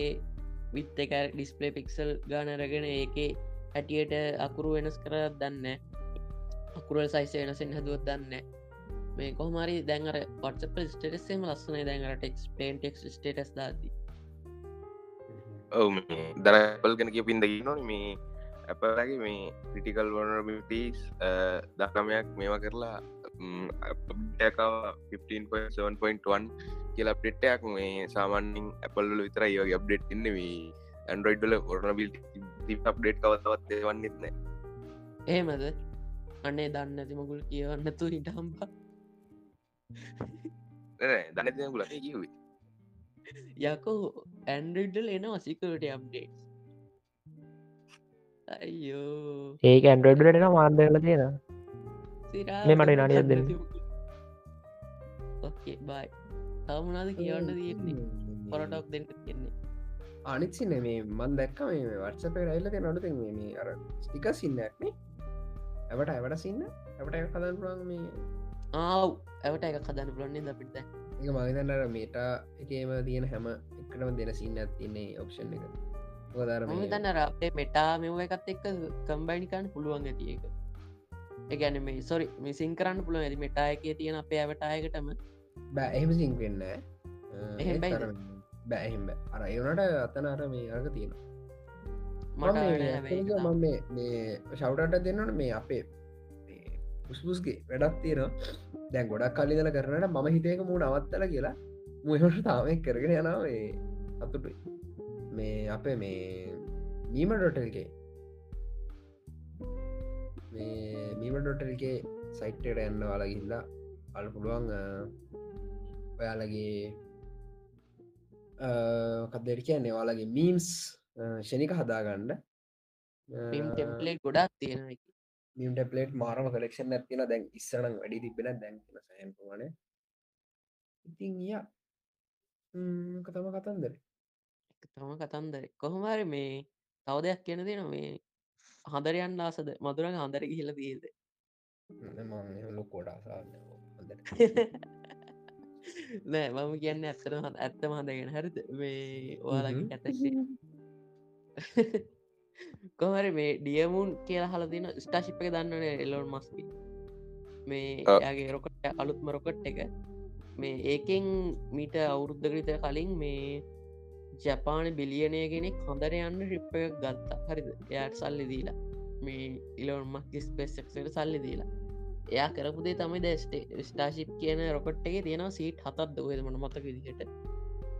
විත් එක ඩිස්පලේ පික්සල් ගානරගෙන ඒකේ හැටියට අකුරු වෙනස් කර දන්න අකුරල් සයිස වෙනසෙන් හැදුවත් දන්න මේ කොහමරි දැන්ර පොට්සප ස්ටේටස්සේම ලස්සන දැන්ර ටෙක්ස් පේන්ටෙක් ස්ටේටස් දාදී ඔව දරපල් ගැන කිය පින්දකි නොන මේ ඇපලගේ මේ ක්‍රටිකල් වනබිටස් දක්කමයක් මේවා කරලා 15.7.1 කියලා පෙට්ටයක් මේ සාමාන්‍යින් ඇපල්ල විතර ඒවගේ අප්ඩේට් ඉන්නවී ඇන්ඩරෝයිඩ්ල ඔරනබිල් අප්ඩේට් කවතවත් වන්නෙත්න ඒමද අන්නේ දන්න ඇතිමකුල් කියවන්නතු හිට හම්පා දනති ගුල කිවේ යකෝ ඇන්ඩඩල් එන වසිකට අප්ඩේට් අයියෝ. ඒක ඇන්ඩරෝඩ්ලට එන මාන්දල තියෙන මේ මට විනාඩියක් දෙන්න. ඕකේ බයි තවමනාද කියවන්න තියෙන්නේ? පොරටක් දෙන්න කියන්නේ අනිත්සින මේ මන් දැක්ක මේ වර්සපේ රයිල්ලක නොඩත මේ අර ස්ටික සින්නක්නේ ඇවට ඇවට සින්න ඇට කදන් පුරන් මේ ආව් ඇවට එක කදන්න පුලන්නේ ද පිට එක මගතන්නර මේට එකේම තියෙන හැම එකටම දෙන සින්න ඇතින්නේ ඔප්ෂන් එක. තන්න අපේ මෙටා මෙව එකත් එක්ක කම්බයිනිකන්න පුළුවන් ඇති එක ඒගැන මේ සොරි මිසින් කරන්න පුළුව ඇති මෙටා එක තියෙන අපේ ඇවටායකටම බෑ එහෙම සිංවෙන්න එහෙම බැයිද? බෑහෙම අර ඒවනට අතන අර මේ අරක තියෙන මට ම මේ ශව්ටට දෙන්නට මේ අපේ පුස්පුස්ගේ වැඩක් තියෙනවා. දැන් ගොඩක් කල්ලිදල කරනට මම හිතේක මූ නවත්තල කියලා මුහට තාමක් කරගෙන යනාව අතුටුයි. මේ අපේ මේ මීම ඩොටල්ගේ මේ මීම ඩොටල්ගේ සයිට්ට එන්න වාලගිල්ලා අල් පුළුවන් ඔයාලගේ කදර කියන්නේ? වාලගේ මීම්ස් ෂණික හදාගණ්ඩ ටෙම්පලේ ගොඩක් තියෙන මියට පලේට් මාරම කලෙක්ෂන් ඇතින දැන් ඉස්සරන වැඩි තිබෙන දැන් සහපුවාන ඉතින් ය. කතම කතන්දර. තම කතන්දර. කොහොමර මේ තව දෙයක් කියන දෙන මේ හදරයන් ආසද? මදුරන් හඳර කියල දීද ලොකෝඩා නෑ. මම කියන්න ඇත්තර ඇත්තම හඳගෙන හරිද? මේ ඔයාලගේ ඇතසේ කොහර මේ ඩියමුන් කියලා හල දින ස්ටාශිප් එක දන්නන එලොන් මස්කි මේ. යාගේ රොකට අලුත්ම රොකට් එක. මේ ඒකෙන් මීට අවුරුද්ධකරිත කලින් මේ ජපාන බිලියනය කෙනෙක් හොඳර යන්න රිප්ප එකක් ගත්තා. හරිද? එයාට සල්ලි දීලා. මේ ඉලොන් මක්කිස් පෙස්සක්ට සල්ලි දීලා. එයා කරපුදේ තමයි දැස්ටේ ස්ටාශිප් කියන රොකට් එක තියෙනවා සීට් හතත් දවද මන මතක විදිහට.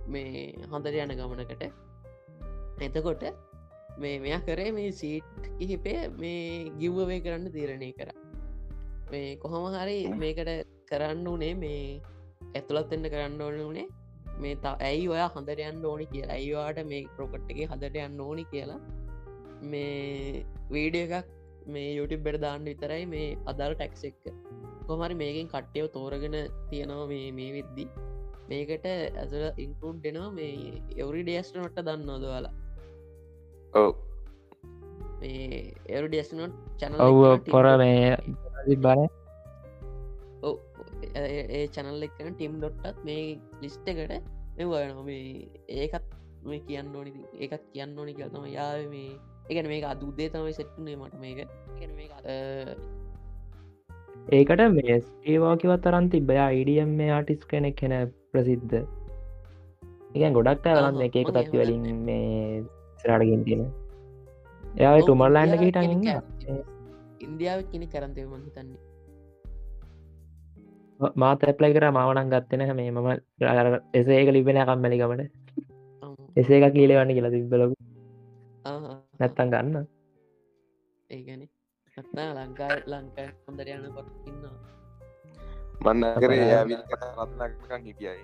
මේ හොඳර යන ගමනකට. එතකොට මේ මෙයා කරේ මේ සීට් කිහිපේ මේ ගිව්වවේ කරන්න තීරණය කර. මේ කොහොම හරි මේකට කරන්න වනේ මේ ඇතුළත් එන්න කරන්න ඕන වනේ මේ තා ඇයි ඔයා හඳරයන්න ඕනි කියලා. ඇයිවාට මේ ප්‍රොකට්ගේ හදට යන්න ඕනි කියලා. මේ වීඩිය එකක් මේ යුටි බෙඩ දාන්න විතරයි මේ අදාල් ටැක්ස් එක්ක කොමරි මේකින් කට්ටයව තෝරගෙන තියෙනවා මේ මේ විද්දි. මේකට ඇතුල ඉන්කරුන්් දෙනවා මේ එවරි ඩේස්ට නොට දන්න දවාලා ඔව. මේ එවරු ඩෙස්නොට් චැනල ඔව් පොර මේ බන ඒ චැනල් එක්කන ටිම් ඩොට්ටත් මේ ලිස්ට එකට මෙවයන මේ ඒකත් මේ කියන්න ඕනි ඒකත් කියන්න ඕනි කියතම යාව මේ. එකන මේක අදුදේ තමයි සෙට්ටුනේ මට මේක. එකන මේක අ, ඒකට මේ ඒවාකිවත් තරන් තිබය අයිඩියම් මේ ආටිස් කෙනෙක් කෙන ප්‍රසිද්ධ. එක ගොඩක් ආහා, එක එක මගේ තත්ති වලින්. මේ සිරාටගින් තියෙන. එයා ඔව්, ටුමල්ලන්ඩ ඉන්දියාවේ කෙනෙ කරන්තය මං හිතන්නේ. මාත ඇප්ලයි කර මවනන් ගත්තන මේ මම එසේක ලිබෙන කම්මැලිකමට එසේ එක කියලවන්න කියලා තිබ්බලක. නැත්තන් ගන්න. ඒගැන නත්තා ලංකායි ලංකායි හොඳර යන කොට ඉන්නවා. මන්න කරේ රත්නකන් හිටියයි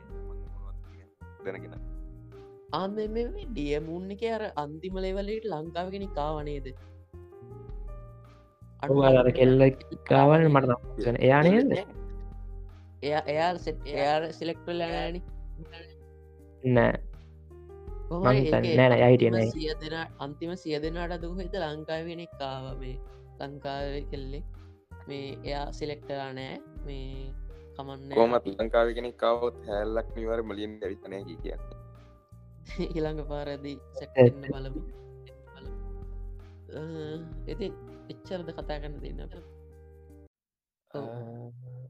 දැනගෙන ආම මේ ඩියමුන්න එක අර අන්තිම ලෙවලට ලංකාව කෙනෙ කාවනේද අර කෙල්ල කාවන මට එයා නේද? එයා එයා සෙට් එයාර සිලෙක්ටල් ෑන. නෑ. නෑ එයා. සිය දෙෙන අන්තිම සිය දෙනාට දුහ හිත ලංකාවෙනෙක් කාව මේ ලංකාව කෙල්ලෙ? මේ එයා සිලෙක්ටලා නෑ මේ කමන්න කොමත් ලංකාව කෙනෙක් කවත් හැල්ලක් නිවර මලින් ඇවිතනය කිය ඊළඟ පාරදී සැටන්න බලමු. ඉතින් එච්චරද කතා කරන්න දෙන්න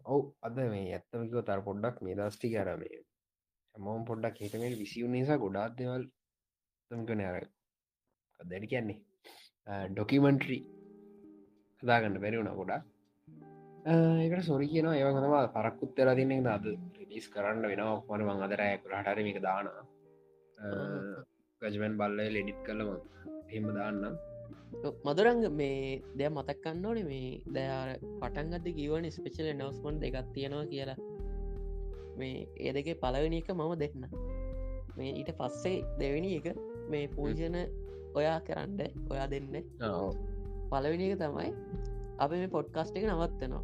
ඔව්. අද මේ ඇත්තමකිව තර පොඩ්ඩක් මේ දස්ටි කරමේ හැමෝම් පොඩ්ඩක් හිටමට විසිවු නිසා ගොඩාත් දෙවල් තමකන අර දැඩි කියන්නේ? ඩොකිමන්ට්‍රී හදාගන්න බැරිවුණ ගොඩා ඒකට සොරි කියනවා. ඒව හතවා පරක්කුත් වෙලා තින්නේ අද රිලිස් කරන්න වෙනවා. මන මං අදරෑකුට හටරමික දානවා ගජමන් බල්ල ලෙඩිත් කලම එහෙම දාන්නම්. මදුරංග මේ දෙය මතක්කන්න ඕනේ මේ දයාර පටන්ගත කිවන ස්පෙචල නවස්මන් දෙකත් තියෙනවා කියලා. මේ ඒ දෙක පලවෙනි එක මම දෙන්න. මේ ඊට පස්සේ දෙවෙනි එක මේ පූජන ඔයා කරන්න ඔයා දෙන්න. පලවෙනි එක තමයි අපි මේ පොඩ්කාස්ට එක නවත්තනවා.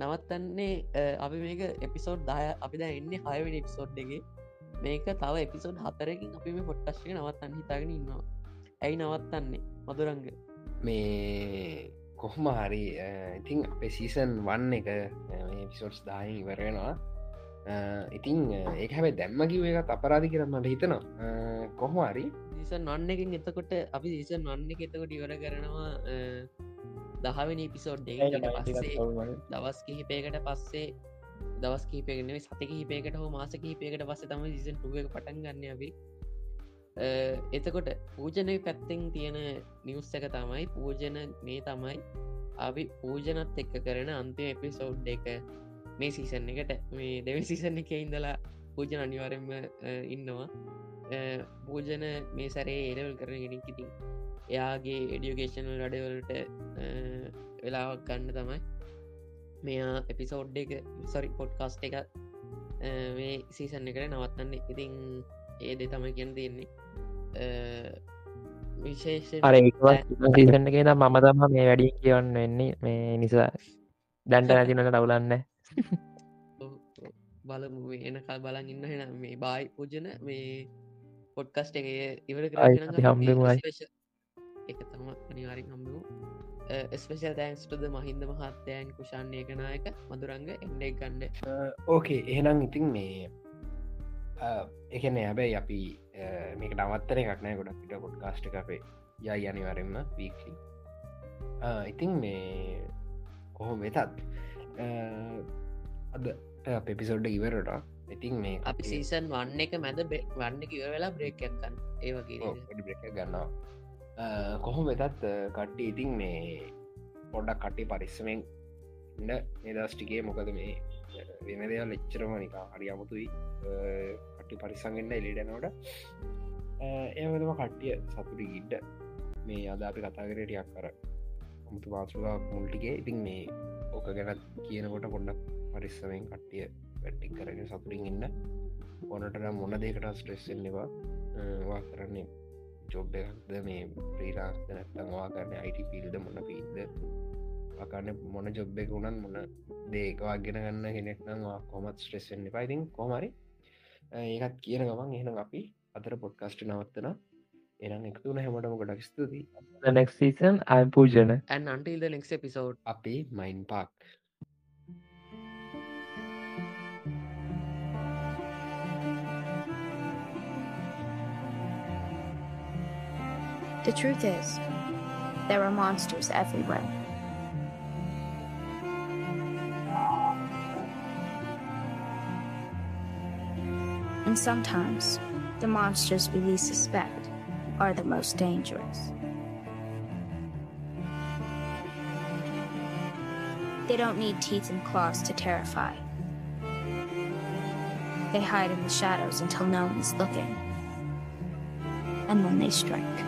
නවත්තන්නේ අපි මේක එපිසෝඩ් දාය අපි ද එන්න හයවෙනි එපිසෝඩ් එක මේක තව එපිසෝඩ් හතරකින් අපි මේ පොඩ්කාස්ටක නවත්තන්න හිතාගෙන ඉන්නවා. ඇයි නවත්තන්නේ? මදුරංග. මේ කොහොම හරි ඉතිං අපේ සීසන් වන්න එක පිසෝට්ස් දාහින් ඉවරෙනවා ඉතිං ඒ හැබයි දැම්ම කිව එකත් අපරාධි කරන්නට හිතනවා. කොහොම හරි. සීසන් වන්න එකින් එතකොට අපි සීසන් වන්න එක එතකොට ඉවර කරනවා දහවෙනි පිසෝඩ් පස්සේ දවස් කිහිපයකට පස්සේ දවස් කීපයගෙන සති කිහිපයකට හෝ මාස කිහිපයකට පස්ස තම සිසන් ටුව පටන් ගන්න අපි. එතකොට පූජනය පැත්තෙන් තියෙන නිවස් එක තමයි පූජන මේ තමයි අපි පූජනත් එක්ක කරන අන්තිම එපිසෝඩ් එක. මේ සීසන් එකට මේ දෙව සිසන් එක ඉඳලා පූජන අනිවාරෙන්ම ඉන්නවා. පූජන මේ සරේ ඒරවල් කරන ගෙනකිති එයාගේ එඩියුකේෂනල් රඩවලට වෙලාවක් ගන්න තමයි. මෙයා එපිසෝඩ් එක සොරි පොඩ්කාස්ට එක මේ සීසන් එකට නවත්තන්න. ඉතින් ඒ දෙ තමයි කියන්න තියෙන්නේ විශේෂ අර සීසන්න කියෙන මම තම මේ වැඩිය කියවන්න වෙන්නේ. මේ නිසා දැන්ට නැතිනට නවලන්න. බලමු. එන කල් බලන් ඉන්න හෙන මේ බායි පූජන මේ පොඩ්කස්ට එක ඉවර එක තම අනිවාරි හම්බමු ස්පේෂල් තෑන්ස්ටද මහින්ද මහත්තයන් කුෂාන්නේ කනායක මදුරංග එන්ඩෙක් ගණ්ඩ ඕකේ එහෙනම් ඉතින් මේ එකන ඇබැයි අපි මේක නවත්තර එකක්නෑ ගොඩක් පිට පොඩ් කාස්ට අපේ යයි අනිවරෙන්ම වීක්ලි ඉතින් මේ කොහොම වෙතත් අද පෙපිසෝඩ්ඩ ඉවරට ඉතින් මේ අපි සීසන් වන්න එක මැද වන්න කිව වෙලා බ්‍රේක්කක්කන්න ඒ වගේ බ්‍රේක ගන්නවා කොහොම වෙතත් කට්ටි ඉතින් මේ පොඩ්ඩක් කට්ටි පරිස්සමෙන් ඉන්න නිදස්ටිගේ මොකද මේ වෙන දෙයක් ලෙච්චරම නිකා හරි අමුතුයි. කට්ටි පරිසංගන්න එලිඩනෝට ඒවදම කට්ටිය සතුටි ගිඩ්ඩ මේ අද අපි කතාකරටයක් කර අමුතු පාසුකා මුල්ටිගේ ඉතින් මේ ඕක ගැනත් කියනකොට පොඩ්ඩක් පරිස්සමෙන් කට්ටිය වැට්ටි කරගෙන සතුරින් ඉන්න. ඕනට මොන දෙකට ස්ට්‍රෙස්සෙන්නවා වා කරන්නේ? ජොබ් එකක්ද? මේ ප්‍රීලාස්ත නැත්තවා කරන්න අයිට පිල්ද මොන පිල්ද අකන්න මොන ජොබ් එක වුණන් මොන දේකවා ගෙන ගන්න කෙනෙක්නවා කොමත් ස්ට්‍රෙස්සෙන්න්න පයිතින් කොමරි ඒකත් කියන ගමන් එහෙන අපි අතර පොඩ්කාස්ට නවත්තන එනම් එකතුන හැමටම ගොඩක් ස්තුති නෙක්සීසන් අය පූජන and until the next episode අපේ Mind Park The truth is, there are monsters everywhere. And sometimes, the monsters we least suspect are the most dangerous. They don't need teeth and claws to terrify. They hide in the shadows until no one is looking. And then they strike.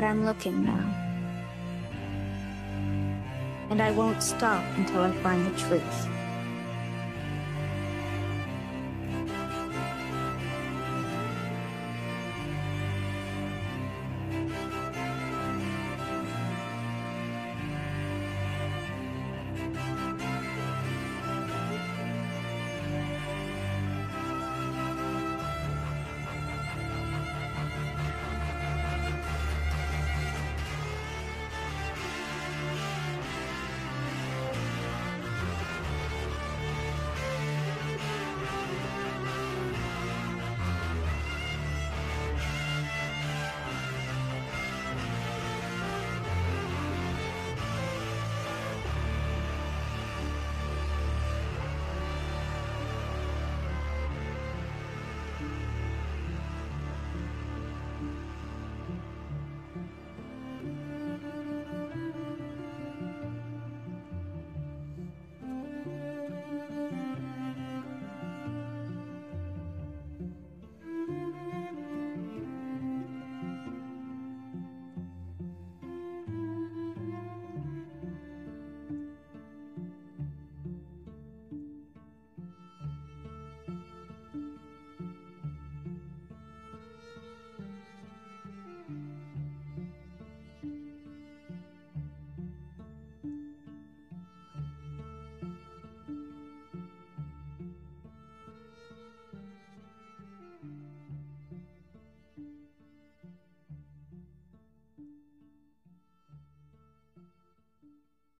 But I'm looking now. And I won't stop until I find the truth.